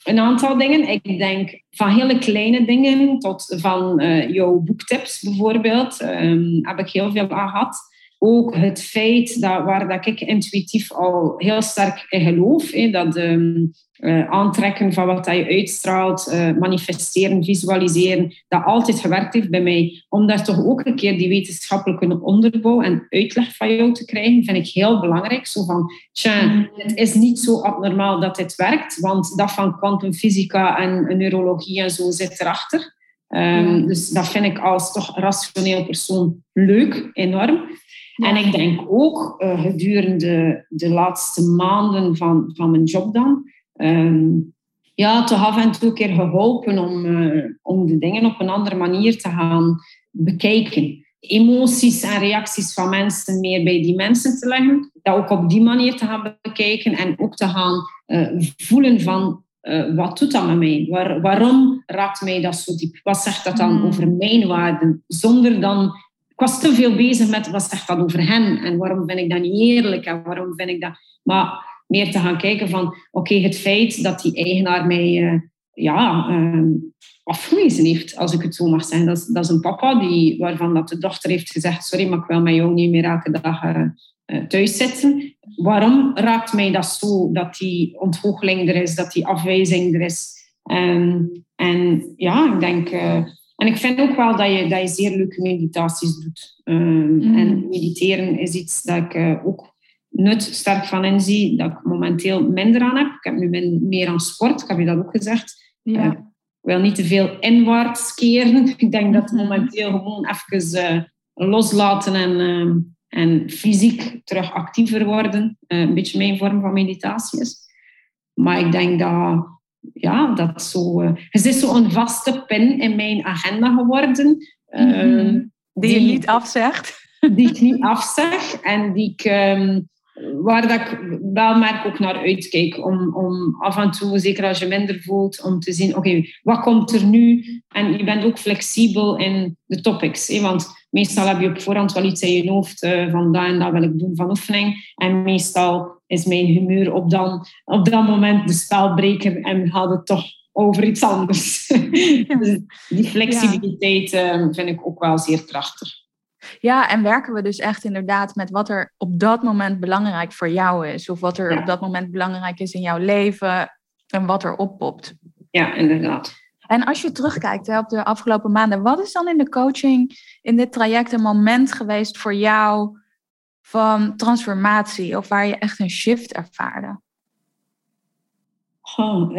een aantal dingen. Ik denk van hele kleine dingen tot van uh, jouw boektips bijvoorbeeld. Um, heb ik heel veel aan gehad ook het feit dat, waar dat ik intuïtief al heel sterk in geloof, dat uh, aantrekken van wat dat je uitstraalt, uh, manifesteren, visualiseren, dat altijd gewerkt heeft bij mij. Om daar toch ook een keer die wetenschappelijke onderbouw en uitleg van jou te krijgen, vind ik heel belangrijk. Zo van, tja, mm. het is niet zo abnormaal dat dit werkt, want dat van kwantumfysica en neurologie en zo zit erachter. Um, Dus dat vind ik als toch rationeel persoon leuk, enorm. En ik denk ook uh, gedurende de laatste maanden van, van mijn job dan, um, ja, toch af en toe een keer geholpen om, uh, om de dingen op een andere manier te gaan bekijken. Emoties en reacties van mensen meer bij die mensen te leggen. Dat ook op die manier te gaan bekijken en ook te gaan uh, voelen van uh, wat doet dat met mij? Waar, waarom raakt mij dat zo diep? Wat zegt dat dan hmm. over mijn waarden? Zonder dan was te veel bezig met wat zegt dat over hen en waarom vind ik dat niet eerlijk en waarom vind ik dat... Maar meer te gaan kijken van, oké, het feit dat die eigenaar mij uh, ja, uh, afgewezen heeft, als ik het zo mag zeggen. Dat is, dat is een papa die, waarvan dat de dochter heeft gezegd, sorry, maar ik wil met jou niet meer elke dag uh, thuis zitten. Waarom raakt mij dat zo, dat die ontgoocheling er is, dat die afwijzing er is? Um, en ja, ik denk en ik vind ook wel dat je, dat je zeer leuke meditaties doet. Um, En mediteren is iets dat ik uh, ook nut sterk van inzie, dat ik momenteel minder aan heb. Ik heb nu meer aan sport, ik heb je dat ook gezegd. Ja. Uh, ik wil niet te veel inwaarts keren. Ik denk dat mhm. momenteel gewoon even uh, loslaten en, ehm, en fysiek terug actiever worden een beetje mijn vorm van meditatie is. Maar ik denk dat ja, dat zo... Uh, het is zo'n vaste pin in mijn agenda geworden. Mm die, je niet afzegt. die ik niet afzeg en die ik, ehm, waar dat ik wel merk ook naar uitkijk. Om, om af en toe, zeker als je minder voelt, om te zien, oké, wat komt er nu? En je bent ook flexibel in de topics. Hè? Want meestal heb je op voorhand wel iets in je hoofd uh, van dat en dat wil ik doen van oefening. En meestal is mijn humeur op, dan, op dat moment de spelbreker en gaat het toch over iets anders. dus die flexibiliteit uh, vind ik ook wel zeer krachtig. Ja, en werken we dus echt inderdaad met wat er op dat moment belangrijk voor jou is. Of wat er op dat moment belangrijk is in jouw leven en wat er oppopt. Ja, inderdaad. En als je terugkijkt hè, op de afgelopen maanden, wat is dan in de coaching, in dit traject, een moment geweest voor jou van transformatie of waar je echt een shift ervaarde? Oh,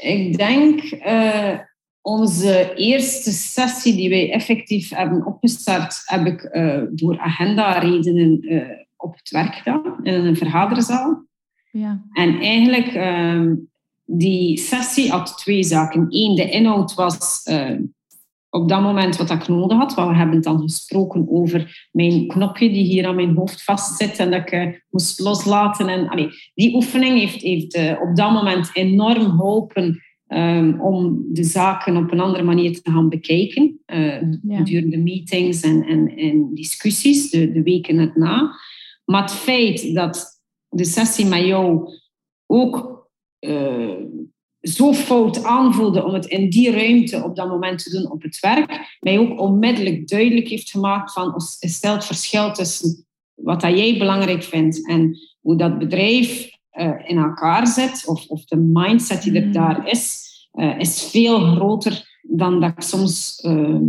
ik denk uh, onze eerste sessie die wij effectief hebben opgestart, heb ik uh, door agenda-redenen uh, op het werk gedaan, in een vergaderzaal. Ja. En eigenlijk, uh, die sessie had twee zaken. Eén, de inhoud was op dat moment wat ik nodig had. Want we hebben dan gesproken over mijn knopje die hier aan mijn hoofd vastzit en dat ik moest loslaten. En, allee, die oefening heeft, heeft op dat moment enorm geholpen Um, om de zaken op een andere manier te gaan bekijken. Uh, Gedurende meetings en, en, en discussies, de, de weken erna. Maar het feit dat de sessie met jou ook zo fout aanvoelde om het in die ruimte op dat moment te doen op het werk, mij ook onmiddellijk duidelijk heeft gemaakt van stel het verschil tussen wat dat jij belangrijk vindt en hoe dat bedrijf uh, in elkaar zit, of, of de mindset die er mm. daar is, uh, is veel groter dan dat ik soms uh,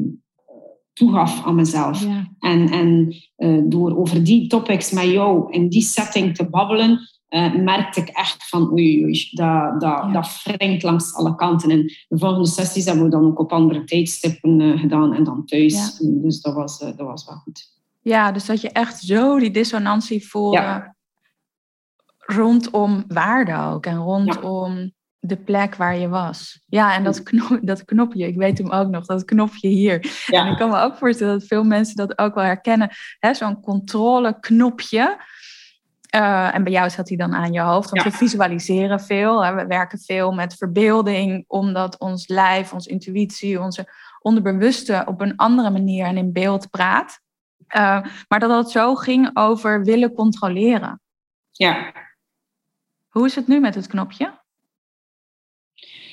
toegaf aan mezelf. En, en uh, door over die topics met jou in die setting te babbelen, merkte ik echt van oei, oei dat, dat, ja. dat wringt langs alle kanten. En de volgende sessies hebben we dan ook op andere tijdstippen gedaan en dan thuis. Ja. Dus dat was, dat was wel goed. Ja, dus dat je echt zo die dissonantie voelde rondom waarde ook en rondom de plek waar je was. Ja, en dat, knop, dat knopje, ik weet hem ook nog, dat knopje hier. Ja. En ik kan me ook voorstellen dat veel mensen dat ook wel herkennen. Zo'n controleknopje. Uh, en bij jou zat hij dan aan je hoofd. Want we visualiseren veel. Hè? We werken veel met verbeelding, omdat ons lijf, onze intuïtie, onze onderbewuste op een andere manier en in beeld praat. Uh, maar dat het zo ging over willen controleren. Ja. Hoe is het nu met het knopje?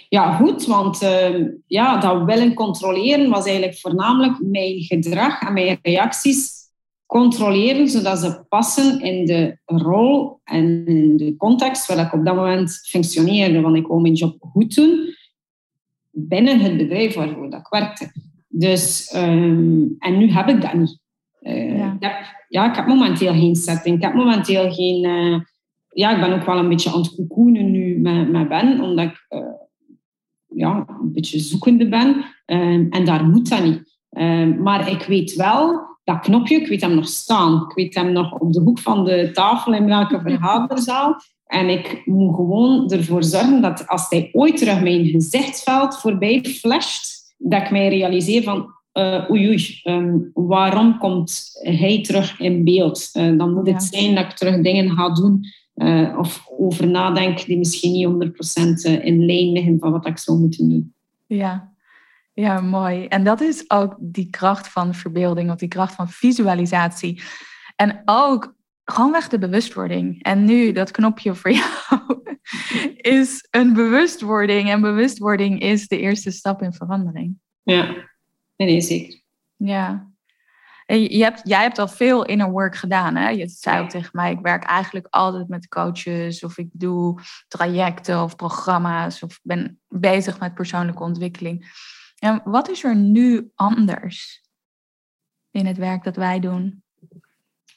Ja, goed, want uh, ja, dat willen controleren was eigenlijk voornamelijk mijn gedrag en mijn reacties controleren, zodat ze passen in de rol en in de context waar ik op dat moment functioneerde. Want ik wou mijn job goed doen binnen het bedrijf waarvoor dat ik werkte. Dus, um, en nu heb ik dat niet. Uh, ja. Ik heb, ja, ik heb momenteel geen setting. Ik heb momenteel geen... Uh, ja, ik ben ook wel een beetje aan het koekoenen nu met, met Ben, omdat ik ja, een beetje zoekende ben. Ehm, en daar moet dat niet. Ehm, maar ik weet wel, dat knopje, ik weet hem nog staan. Ik weet hem nog op de hoek van de tafel in welke vergaderzaal. En ik moet gewoon ervoor zorgen dat als hij ooit terug mijn gezichtsveld voorbij flasht, dat ik mij realiseer van uh, oei oei, ehm, waarom komt hij terug in beeld? Uh, dan moet het zijn dat ik terug dingen ga doen uh, of over nadenk die misschien niet 100% eh, in lijn liggen van wat ik zou moeten doen. Ja. Ja, mooi. En dat is ook die kracht van verbeelding of die kracht van visualisatie. En ook gewoonweg de bewustwording. En nu dat knopje voor jou is een bewustwording. En bewustwording is de eerste stap in verandering. Ja, nee, zeker. Ja, je hebt, jij hebt al veel inner work gedaan. Hè? Je zei ook tegen mij, ik werk eigenlijk altijd met coaches of ik doe trajecten of programma's of ben bezig met persoonlijke ontwikkeling. En wat is er nu anders in het werk dat wij doen?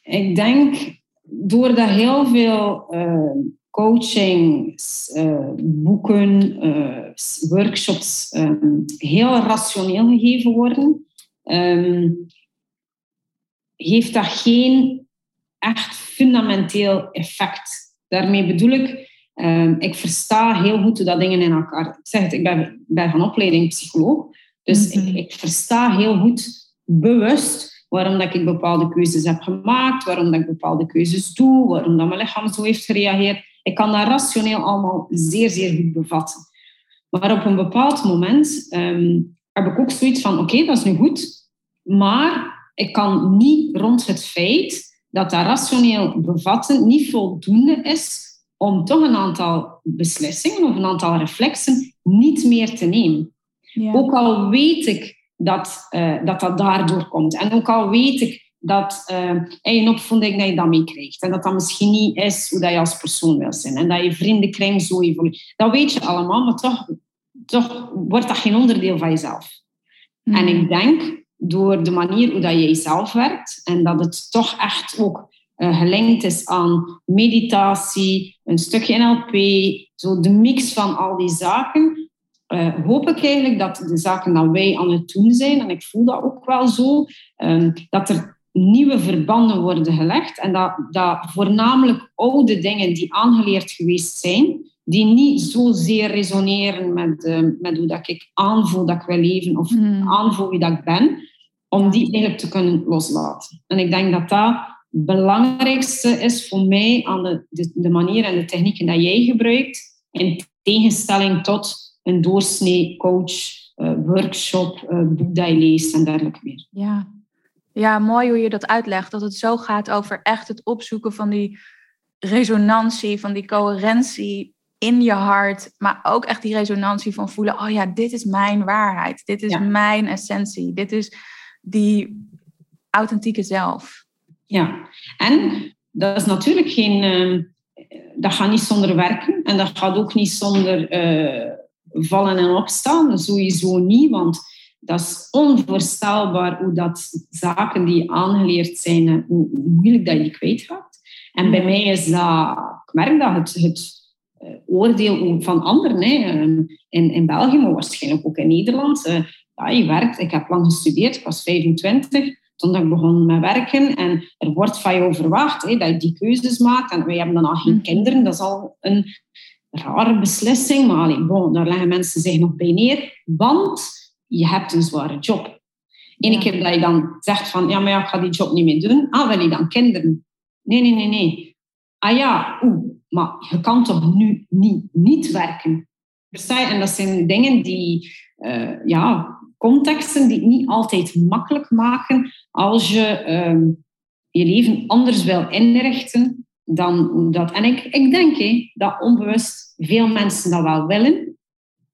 Ik denk doordat heel veel uh, coaching, uh, boeken, uh, workshops ehm, heel rationeel gegeven worden, ehm, heeft dat geen echt fundamenteel effect. Daarmee bedoel ik, uh, ik versta heel goed hoe dat dingen in elkaar... Ik zeg het, ik ben, ben van opleiding psycholoog, dus ik, mhm. ik, versta heel goed bewust waarom dat ik bepaalde keuzes heb gemaakt, waarom dat ik bepaalde keuzes doe, waarom dat mijn lichaam zo heeft gereageerd. Ik kan dat rationeel allemaal zeer, zeer goed bevatten. Maar op een bepaald moment ehm, heb ik ook zoiets van, oké, dat is nu goed, maar ik kan niet rond het feit dat dat rationeel bevatten niet voldoende is om toch een aantal beslissingen of een aantal reflexen niet meer te nemen. Ja. Ook al weet ik dat, uh, dat dat daardoor komt. En ook al weet ik dat uh, een opvoeding dat je dat meekrijgt. En dat dat misschien niet is hoe dat je als persoon wil zijn. En dat je vriendenkring zo evolueert. Dat weet je allemaal, maar toch, toch wordt dat geen onderdeel van jezelf. En hmm. ik denk, door de manier hoe dat je jezelf werkt, en dat het toch echt ook uh, gelinkt is aan meditatie, een stukje NLP, zo de mix van al die zaken, uh, hoop ik eigenlijk dat de zaken die wij aan het doen zijn, en ik voel dat ook wel zo, um, dat er nieuwe verbanden worden gelegd en dat, dat voornamelijk oude dingen die aangeleerd geweest zijn, die niet zozeer resoneren met, uh, met hoe dat ik aanvoel dat ik wil leven of mm. aanvoel wie dat ik ben, om die eigenlijk te kunnen loslaten. En ik denk dat dat belangrijkste is voor mij aan de, de, de manier en de technieken die jij gebruikt, in tegenstelling tot een doorsnee coach, uh, workshop, uh, boek dat je leest en dergelijke meer. Ja. ja, mooi hoe je dat uitlegt. Dat het zo gaat over echt het opzoeken van die resonantie, van die coherentie in je hart, maar ook echt die resonantie van voelen, oh ja, dit is mijn waarheid, dit is mijn essentie, dit is die authentieke zelf. Ja, en dat is natuurlijk geen, uh, dat gaat niet zonder werken en dat gaat ook niet zonder uh, vallen en opstaan, sowieso niet, want dat is onvoorstelbaar hoe dat zaken die aangeleerd zijn, hoe moeilijk dat je kwijtraakt. En bij mij is dat, ik merk dat het, het eh, oordeel van anderen, hè, ehm, in, in België, maar waarschijnlijk ook in Nederland, ja, je werkt. Ik heb lang gestudeerd, ik was 25 toen ik begon met werken. En er wordt van jou verwacht dat je die keuzes maakt. En wij hebben dan al geen mm. kinderen, dat is al een rare beslissing. Maar allee, bon, daar leggen mensen zich nog bij neer, want je hebt een zware job. Eén keer dat je dan zegt van, ja, maar ja, ik ga die job niet meer doen. Ah, wil je dan kinderen? Nee, nee, nee, nee. Ah ja, oeh, maar je kan toch nu niet, niet werken? En dat zijn dingen die, uh, ja, contexten die het niet altijd makkelijk maken als je uh, je leven anders wil inrichten dan dat. En ik, ik denk dat onbewust veel mensen dat wel willen,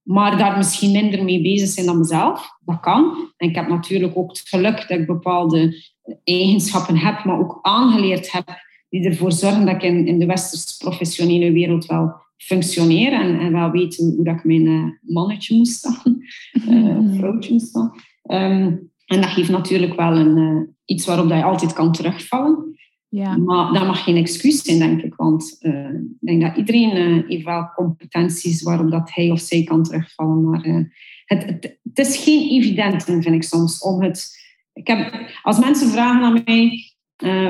maar daar misschien minder mee bezig zijn dan mezelf. Dat kan. En ik heb natuurlijk ook het geluk dat ik bepaalde eigenschappen heb, maar ook aangeleerd heb, die ervoor zorgen dat ik in de westerse professionele wereld wel functioneer en, en wel weet hoe, dat ik mijn uh, mannetje moest staan, uh, vrouwtje moest staan. Um, en dat geeft natuurlijk wel een, uh, iets waarop dat je altijd kan terugvallen. Ja. Maar dat mag geen excuus zijn, denk ik. Want uh, ik denk dat iedereen uh, heeft wel competenties waarop dat hij of zij kan terugvallen. Maar uh, het, het, het, is geen evident, vind ik soms, om het... Ik heb, als mensen vragen aan mij,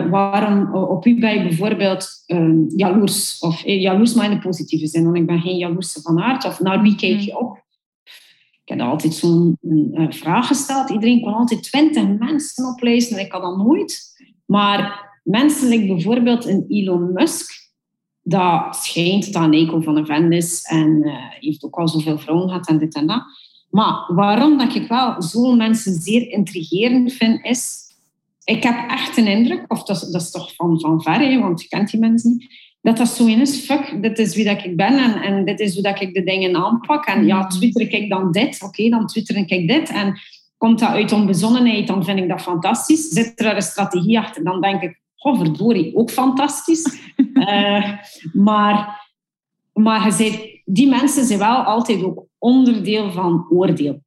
waarom op ben je bijvoorbeeld jaloers? Of jaloers, maar in de positieve zin. Want ik ben geen jaloerse van aard. Of naar wie kijk je op? Ik heb altijd zo'n vraag gesteld. Iedereen kon altijd twintig mensen oplezen. En ik had dat nooit. Maar mensen, like bijvoorbeeld een Elon Musk, dat schijnt dat een eco van een vent is en uh, heeft ook al zoveel vrouwen gehad en dit en dat. Maar waarom dat ik wel zo'n mensen zeer intrigerend vind, is... Ik heb echt een indruk, of dat, dat is toch van, van ver, hè, want je kent die mensen niet, dat dat zo in is, fuck, dit is wie dat ik ben en, en dit is hoe dat ik de dingen aanpak. En ja, mm. twitter ik dan dit, oké, dan twitter ik dit. En komt dat uit onbezonnenheid, dan vind ik dat fantastisch. Zit er een strategie achter, dan denk ik, oh verdorie, ook fantastisch. uh, maar maar je zei, die mensen zijn wel altijd ook onderdeel van oordeel.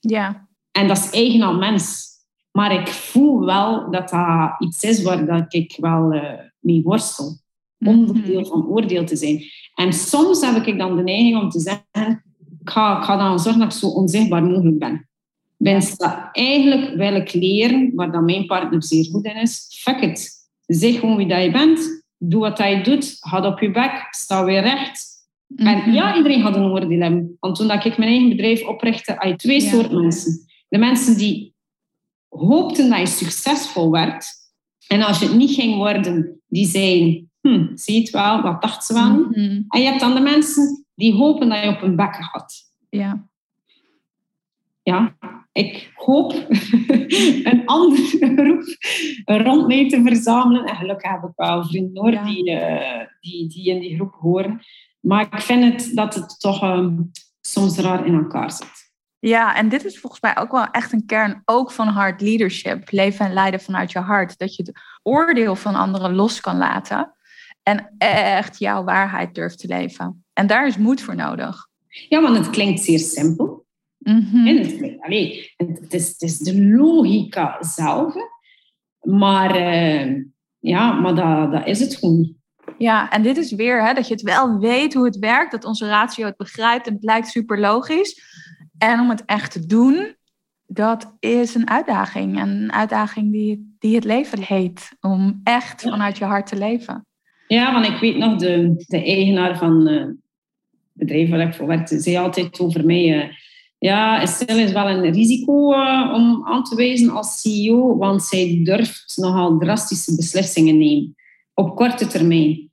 Ja. En dat is eigen aan mens. Maar ik voel wel dat dat iets is waar dat ik wel uh, mee worstel. Mhm. Onderdeel van oordeel te zijn. En soms heb ik dan de neiging om te zeggen, ik ga, ik ga dan zorgen dat ik zo onzichtbaar mogelijk ben. Mensen dat eigenlijk wil ik leren, waar dan mijn partner zeer goed in is, fuck it. Zeg gewoon wie dat je bent. Doe wat je doet. Ga op je bek. Sta weer recht. En mhm. ja, iedereen had een oordeel Want toen ik mijn eigen bedrijf oprichtte, had je twee soorten mensen. De mensen die hoopten dat je succesvol werd. En als je het niet ging worden, die zeiden, hm, zie je het wel, dat dacht ze wel. Mhm. En je hebt dan de mensen die hopen dat je op een bek gaat. Ja. Ja, ik hoop een andere groep rond mij te verzamelen. En gelukkig heb ik wel vrienden hoor, Ja. die, eh, die, die in die groep horen. Maar ik vind het dat het toch ehm, soms raar in elkaar zit. Ja, en dit is volgens mij ook wel echt een kern ook van hard leadership. Leven en leiden vanuit je hart. Dat je het oordeel van anderen los kan laten. En echt jouw waarheid durft te leven. En daar is moed voor nodig. Ja, want het klinkt zeer simpel. En het, allee, het, is, het is de logica zelf. Maar, eh, ja, maar dat, dat is het gewoon niet. Ja, en dit is weer hè, dat je het wel weet hoe het werkt. Dat onze ratio het begrijpt en het lijkt super logisch. En om het echt te doen, dat is een uitdaging. En een uitdaging die, die het leven heet. Om echt vanuit je hart te leven. Ja, want ik weet nog, de, de eigenaar van eh, het bedrijf waar ik voor werkte, zei altijd over mij... eh, ja, Estelle is wel een risico eh, om aan te wijzen als CEO, want zij durft nogal drastische beslissingen nemen op korte termijn.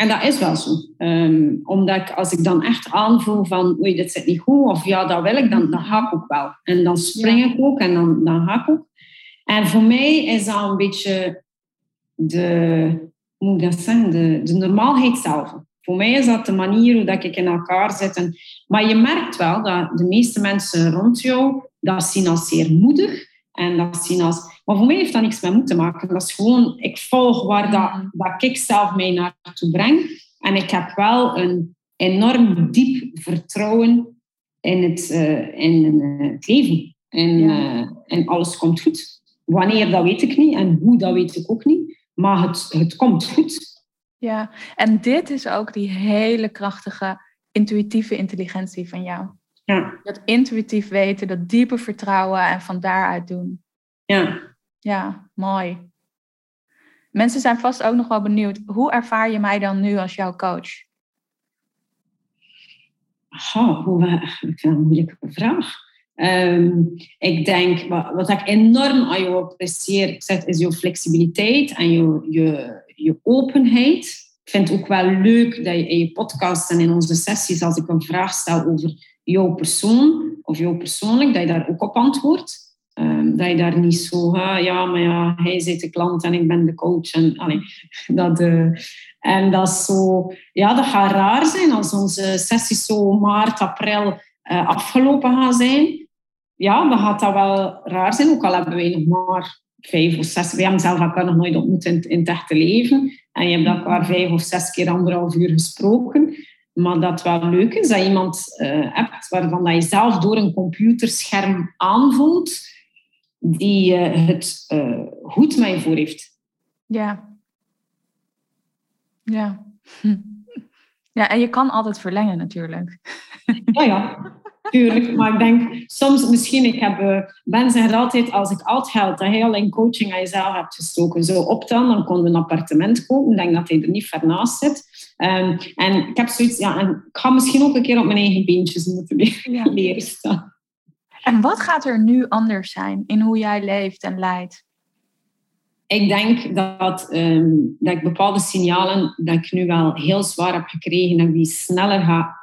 En dat is wel zo. Ehm, omdat ik, als ik dan echt aanvoel van oei, dit zit niet goed, of ja, dat wil ik, dan, dan ga ik ook wel. En dan spring ik ook en dan, dan ga ik ook. En voor mij is dat een beetje de, hoe moet ik dat zeggen, de, de normaalheid zelf. Voor mij is dat de manier hoe dat ik in elkaar zit. En, maar je merkt wel dat de meeste mensen rond jou dat zien als zeer moedig. En dat zien als... Maar voor mij heeft dat niks met moed te maken. Dat is gewoon, ik volg waar dat, dat ik zelf mij naartoe breng. En ik heb wel een enorm diep vertrouwen in het, eh, in, eh, het leven. En, Ja. eh, en alles komt goed. Wanneer, dat weet ik niet. En hoe, dat weet ik ook niet. Maar het, het komt goed. Ja, en dit is ook die hele krachtige intuïtieve intelligentie van jou. Ja, Dat intuïtief weten, dat diepe vertrouwen en van daaruit doen. ja. Ja, mooi. Mensen zijn vast ook nog wel benieuwd. Hoe ervaar je mij dan nu als jouw coach? Oh, hoe, ik vind een moeilijke vraag. Ehm, ik denk, wat, wat ik enorm aan jou apprecieer, is je flexibiliteit en je, je, je openheid. Ik vind het ook wel leuk dat je in je podcast en in onze sessies, als ik een vraag stel over jouw persoon of jou persoonlijk, dat je daar ook op antwoordt. Ehm, dat je daar niet zo, ja, maar ja, hij zit de klant en ik ben de coach. En, allee, dat, eh, en dat is zo, ja, dat gaat raar zijn als onze sessies zo maart, april eh, afgelopen gaan zijn. Ja, dan gaat dat wel raar zijn, ook al hebben wij nog maar vijf of zes. Wij hebben zelf elkaar nog nooit ontmoet in, het echte leven. En je hebt elkaar vijf of zes keer anderhalf uur gesproken. Maar dat wel leuk is dat je iemand eh, hebt waarvan dat je zelf door een computerscherm aanvoelt die eh, het eh, goed met je voor heeft. Ja. Ja. Hm. Ja, en je kan altijd verlengen natuurlijk. Ja, ja, tuurlijk. Maar ik denk soms misschien, ik heb, Ben zegt altijd, als ik al het geld dat hij al in coaching aan jezelf hebt gestoken zou optellen, dan konden we een appartement kopen. Ik denk dat hij er niet ver naast zit. Ehm, en ik heb zoiets, ja, en ik ga misschien ook een keer op mijn eigen beentjes moeten leren, Ja. leren staan. En wat gaat er nu anders zijn in hoe jij leeft en leidt? Ik denk dat, ehm, dat ik bepaalde signalen dat ik nu wel heel zwaar heb gekregen, dat ik die sneller ga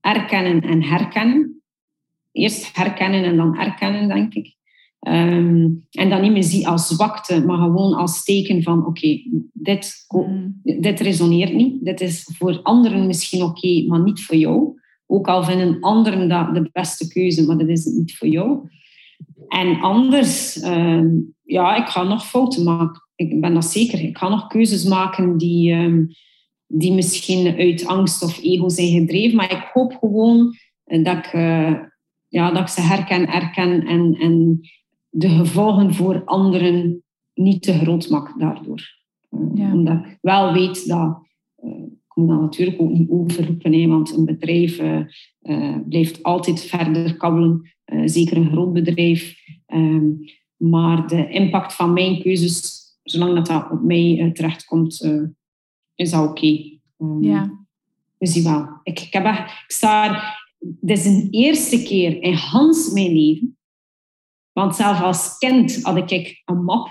erkennen en herkennen. Eerst herkennen en dan erkennen, denk ik. Ehm, en dat niet meer zie als zwakte, maar gewoon als teken van oké, dit, Mm. dit resoneert niet. Dit is voor anderen misschien oké, maar niet voor jou. Ook al vinden anderen dat de beste keuze, maar dat is het niet voor jou. En anders, ehm, ja, ik ga nog fouten maken. Ik ben dat zeker. Ik ga nog keuzes maken die, ehm, die misschien uit angst of ego zijn gedreven. Maar ik hoop gewoon dat ik, eh, ja, dat ik ze herken, erken en, en de gevolgen voor anderen niet te groot maak daardoor. Eh, Ja. Omdat ik wel weet dat... eh, ik moet dat natuurlijk ook niet overroepen, hè, want een bedrijf eh, blijft altijd verder kabbelen. Zeker een groot bedrijf. Ehm, maar de impact van mijn keuzes, zolang dat, dat op mij terechtkomt, is dat oké. Ehm, Ja. we zien wel. Ik, ik, heb ik sta dit is de eerste keer in Hans mijn leven Want zelfs als kind had ik een map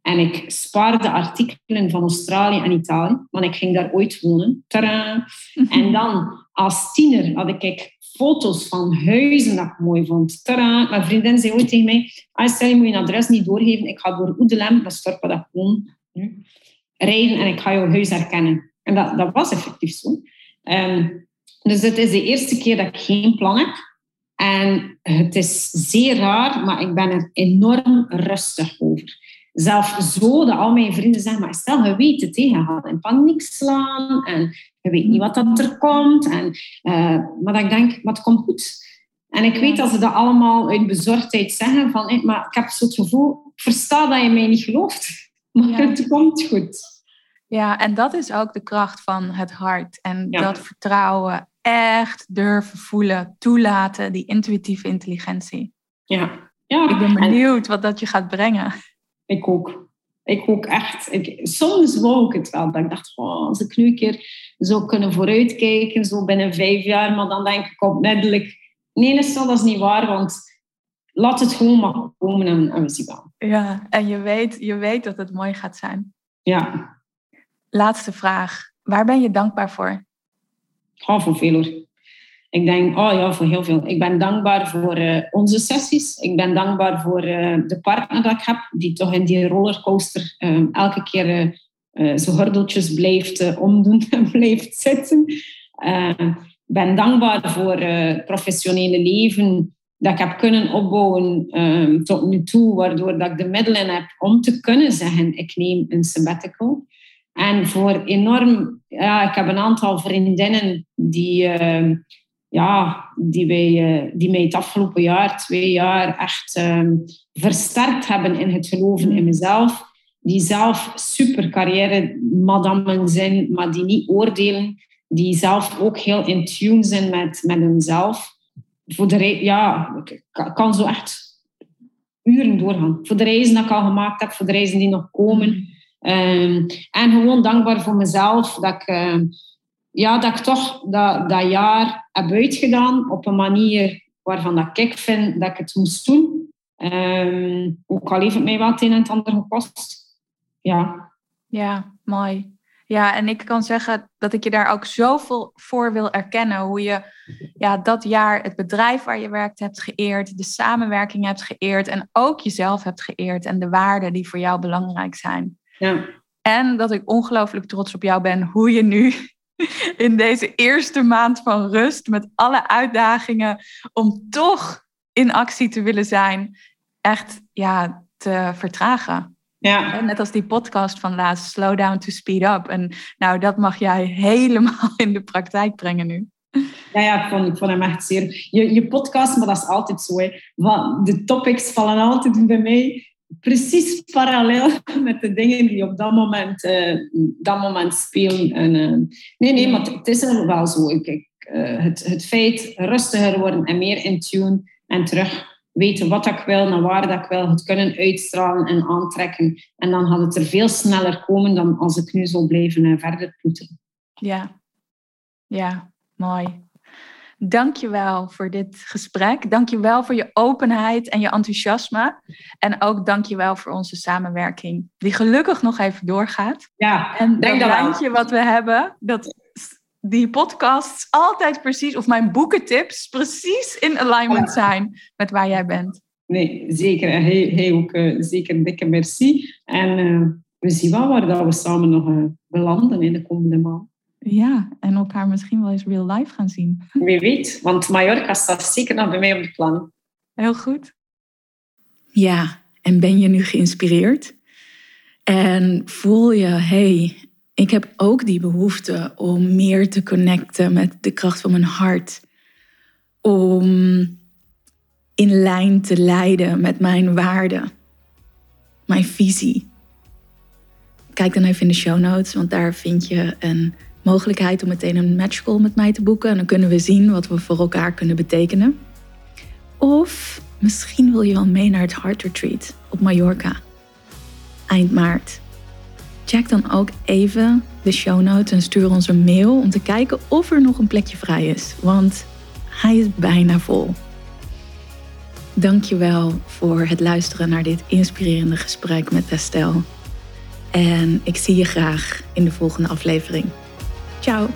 en ik spaarde artikelen van Australië en Italië, want ik ging daar ooit wonen. Tadaa. En dan als tiener had ik foto's van huizen dat ik mooi vond. Tadaa. Mijn vriendin zei ooit tegen mij, ah, stel je moet je adres niet doorgeven, ik ga door Oedelem, dat is dorp dat woon, rijden en ik ga jouw huis herkennen. En dat, dat was effectief zo. Um, dus het is de eerste keer dat ik geen plan heb. En het is zeer raar, maar ik ben er enorm rustig over. Zelf zo dat al mijn vrienden zeggen, maar stel, je weet het, je gaat in paniek slaan en je weet niet wat dat er komt. En, uh, maar dat ik denk, wat komt goed. En ik weet dat ze dat allemaal uit bezorgdheid zeggen, van, maar ik heb zo het gevoel, ik versta dat je mij niet gelooft, maar het komt goed. Ja, en dat is ook de kracht van het hart en dat vertrouwen echt durven voelen, toelaten, die intuïtieve intelligentie. Ja. ja. Ik ben benieuwd wat dat je gaat brengen. Ik ook. Ik ook echt. Ik, soms wou ik het wel. Dat ik dacht, oh, als ik nu een keer zou kunnen vooruitkijken, zo binnen vijf jaar. Maar dan denk ik onmiddellijk, nee, dat is niet waar, want laat het gewoon maar komen en, en we zien wel. Ja, en je weet, je weet dat het mooi gaat zijn. Ja. Laatste vraag. Waar ben je dankbaar voor? Oh, voor veel hoor. Ik denk, oh ja, voor heel veel. Ik ben dankbaar voor uh, onze sessies. Ik ben dankbaar voor uh, de partner dat ik heb, die toch in die rollercoaster uh, elke keer zo hordeltjes blijft omdoen en blijft zitten. Ik ben dankbaar voor het professionele leven dat ik heb kunnen opbouwen tot nu toe, waardoor dat ik de middelen heb om te kunnen zeggen, ik neem een sabbatical. En voor enorm, ja, ik heb een aantal vriendinnen die, uh, ja, die, wij, uh, die mij het afgelopen jaar, twee jaar, echt uh, versterkt hebben in het geloven in mezelf. Die zelf super carrière madammen zijn, maar die niet oordelen. Die zelf ook heel in tune zijn met, met hunzelf. Voor de ja, ik kan zo echt uren doorgaan. Voor de reizen die ik al gemaakt heb, voor de reizen die nog komen. Um, en gewoon dankbaar voor mezelf dat ik, uh, ja, dat ik toch dat, dat jaar heb uitgedaan op een manier waarvan dat ik vind dat ik het moest doen. Um, ook al heeft het mij het een en het ander gekost. Ja. Ja, mooi. Ja, en ik kan zeggen dat ik je daar ook zoveel voor wil erkennen. Hoe je ja, dat jaar het bedrijf waar je werkt hebt geëerd, de samenwerking hebt geëerd en ook jezelf hebt geëerd en de waarden die voor jou belangrijk zijn. Ja. En dat ik ongelooflijk trots op jou ben hoe je nu in deze eerste maand van rust met alle uitdagingen om toch in actie te willen zijn, echt ja, te vertragen. Ja. Net als die podcast van laatst, Slow Down to Speed Up. En nou, dat mag jij helemaal in de praktijk brengen nu. Ja, ja ik, vond, ik vond hem echt zeer... Je, je podcast, maar dat is altijd zo. Hè. De topics vallen altijd bij mij precies parallel met de dingen die op dat moment, uh, dat moment spelen. En, uh, nee, nee, maar het is wel zo. Ik, uh, het, het feit rustiger worden en meer in tune en terug weten wat ik wil, naar waar dat ik wil, het kunnen uitstralen en aantrekken. En dan gaat het er veel sneller komen dan als ik nu zou blijven verder ploeteren. Ja, ja, mooi. Dank je wel voor dit gesprek. Dank je wel voor je openheid en je enthousiasme. En ook dank je wel voor onze samenwerking, die gelukkig nog even doorgaat. Ja, en dat lijntje wat we hebben, dat die podcasts altijd precies, of mijn boekentips, precies in alignment zijn met waar jij bent. Nee, zeker. En hij, hij ook uh, zeker een dikke merci. En uh, we zien wel waar dat we samen nog uh, belanden in de komende maand. Ja, en elkaar misschien wel eens real life gaan zien. Wie weet, want Mallorca staat zeker nog bij mij op de plan. Heel goed. Ja, en ben je nu geïnspireerd? En voel je, hey, ik heb ook die behoefte om meer te connecten met de kracht van mijn hart. Om in lijn te leiden met mijn waarden, mijn visie. Kijk dan even in de show notes, want daar vind je een mogelijkheid om meteen een matchcall met mij te boeken. En dan kunnen we zien wat we voor elkaar kunnen betekenen. Of misschien wil je wel mee naar het Heart Retreat op Mallorca. Eind maart. Check dan ook even de show notes en stuur ons een mail om te kijken of er nog een plekje vrij is. Want hij is bijna vol. Dankjewel voor het luisteren naar dit inspirerende gesprek met Estelle. En ik zie je graag in de volgende aflevering. Ciao!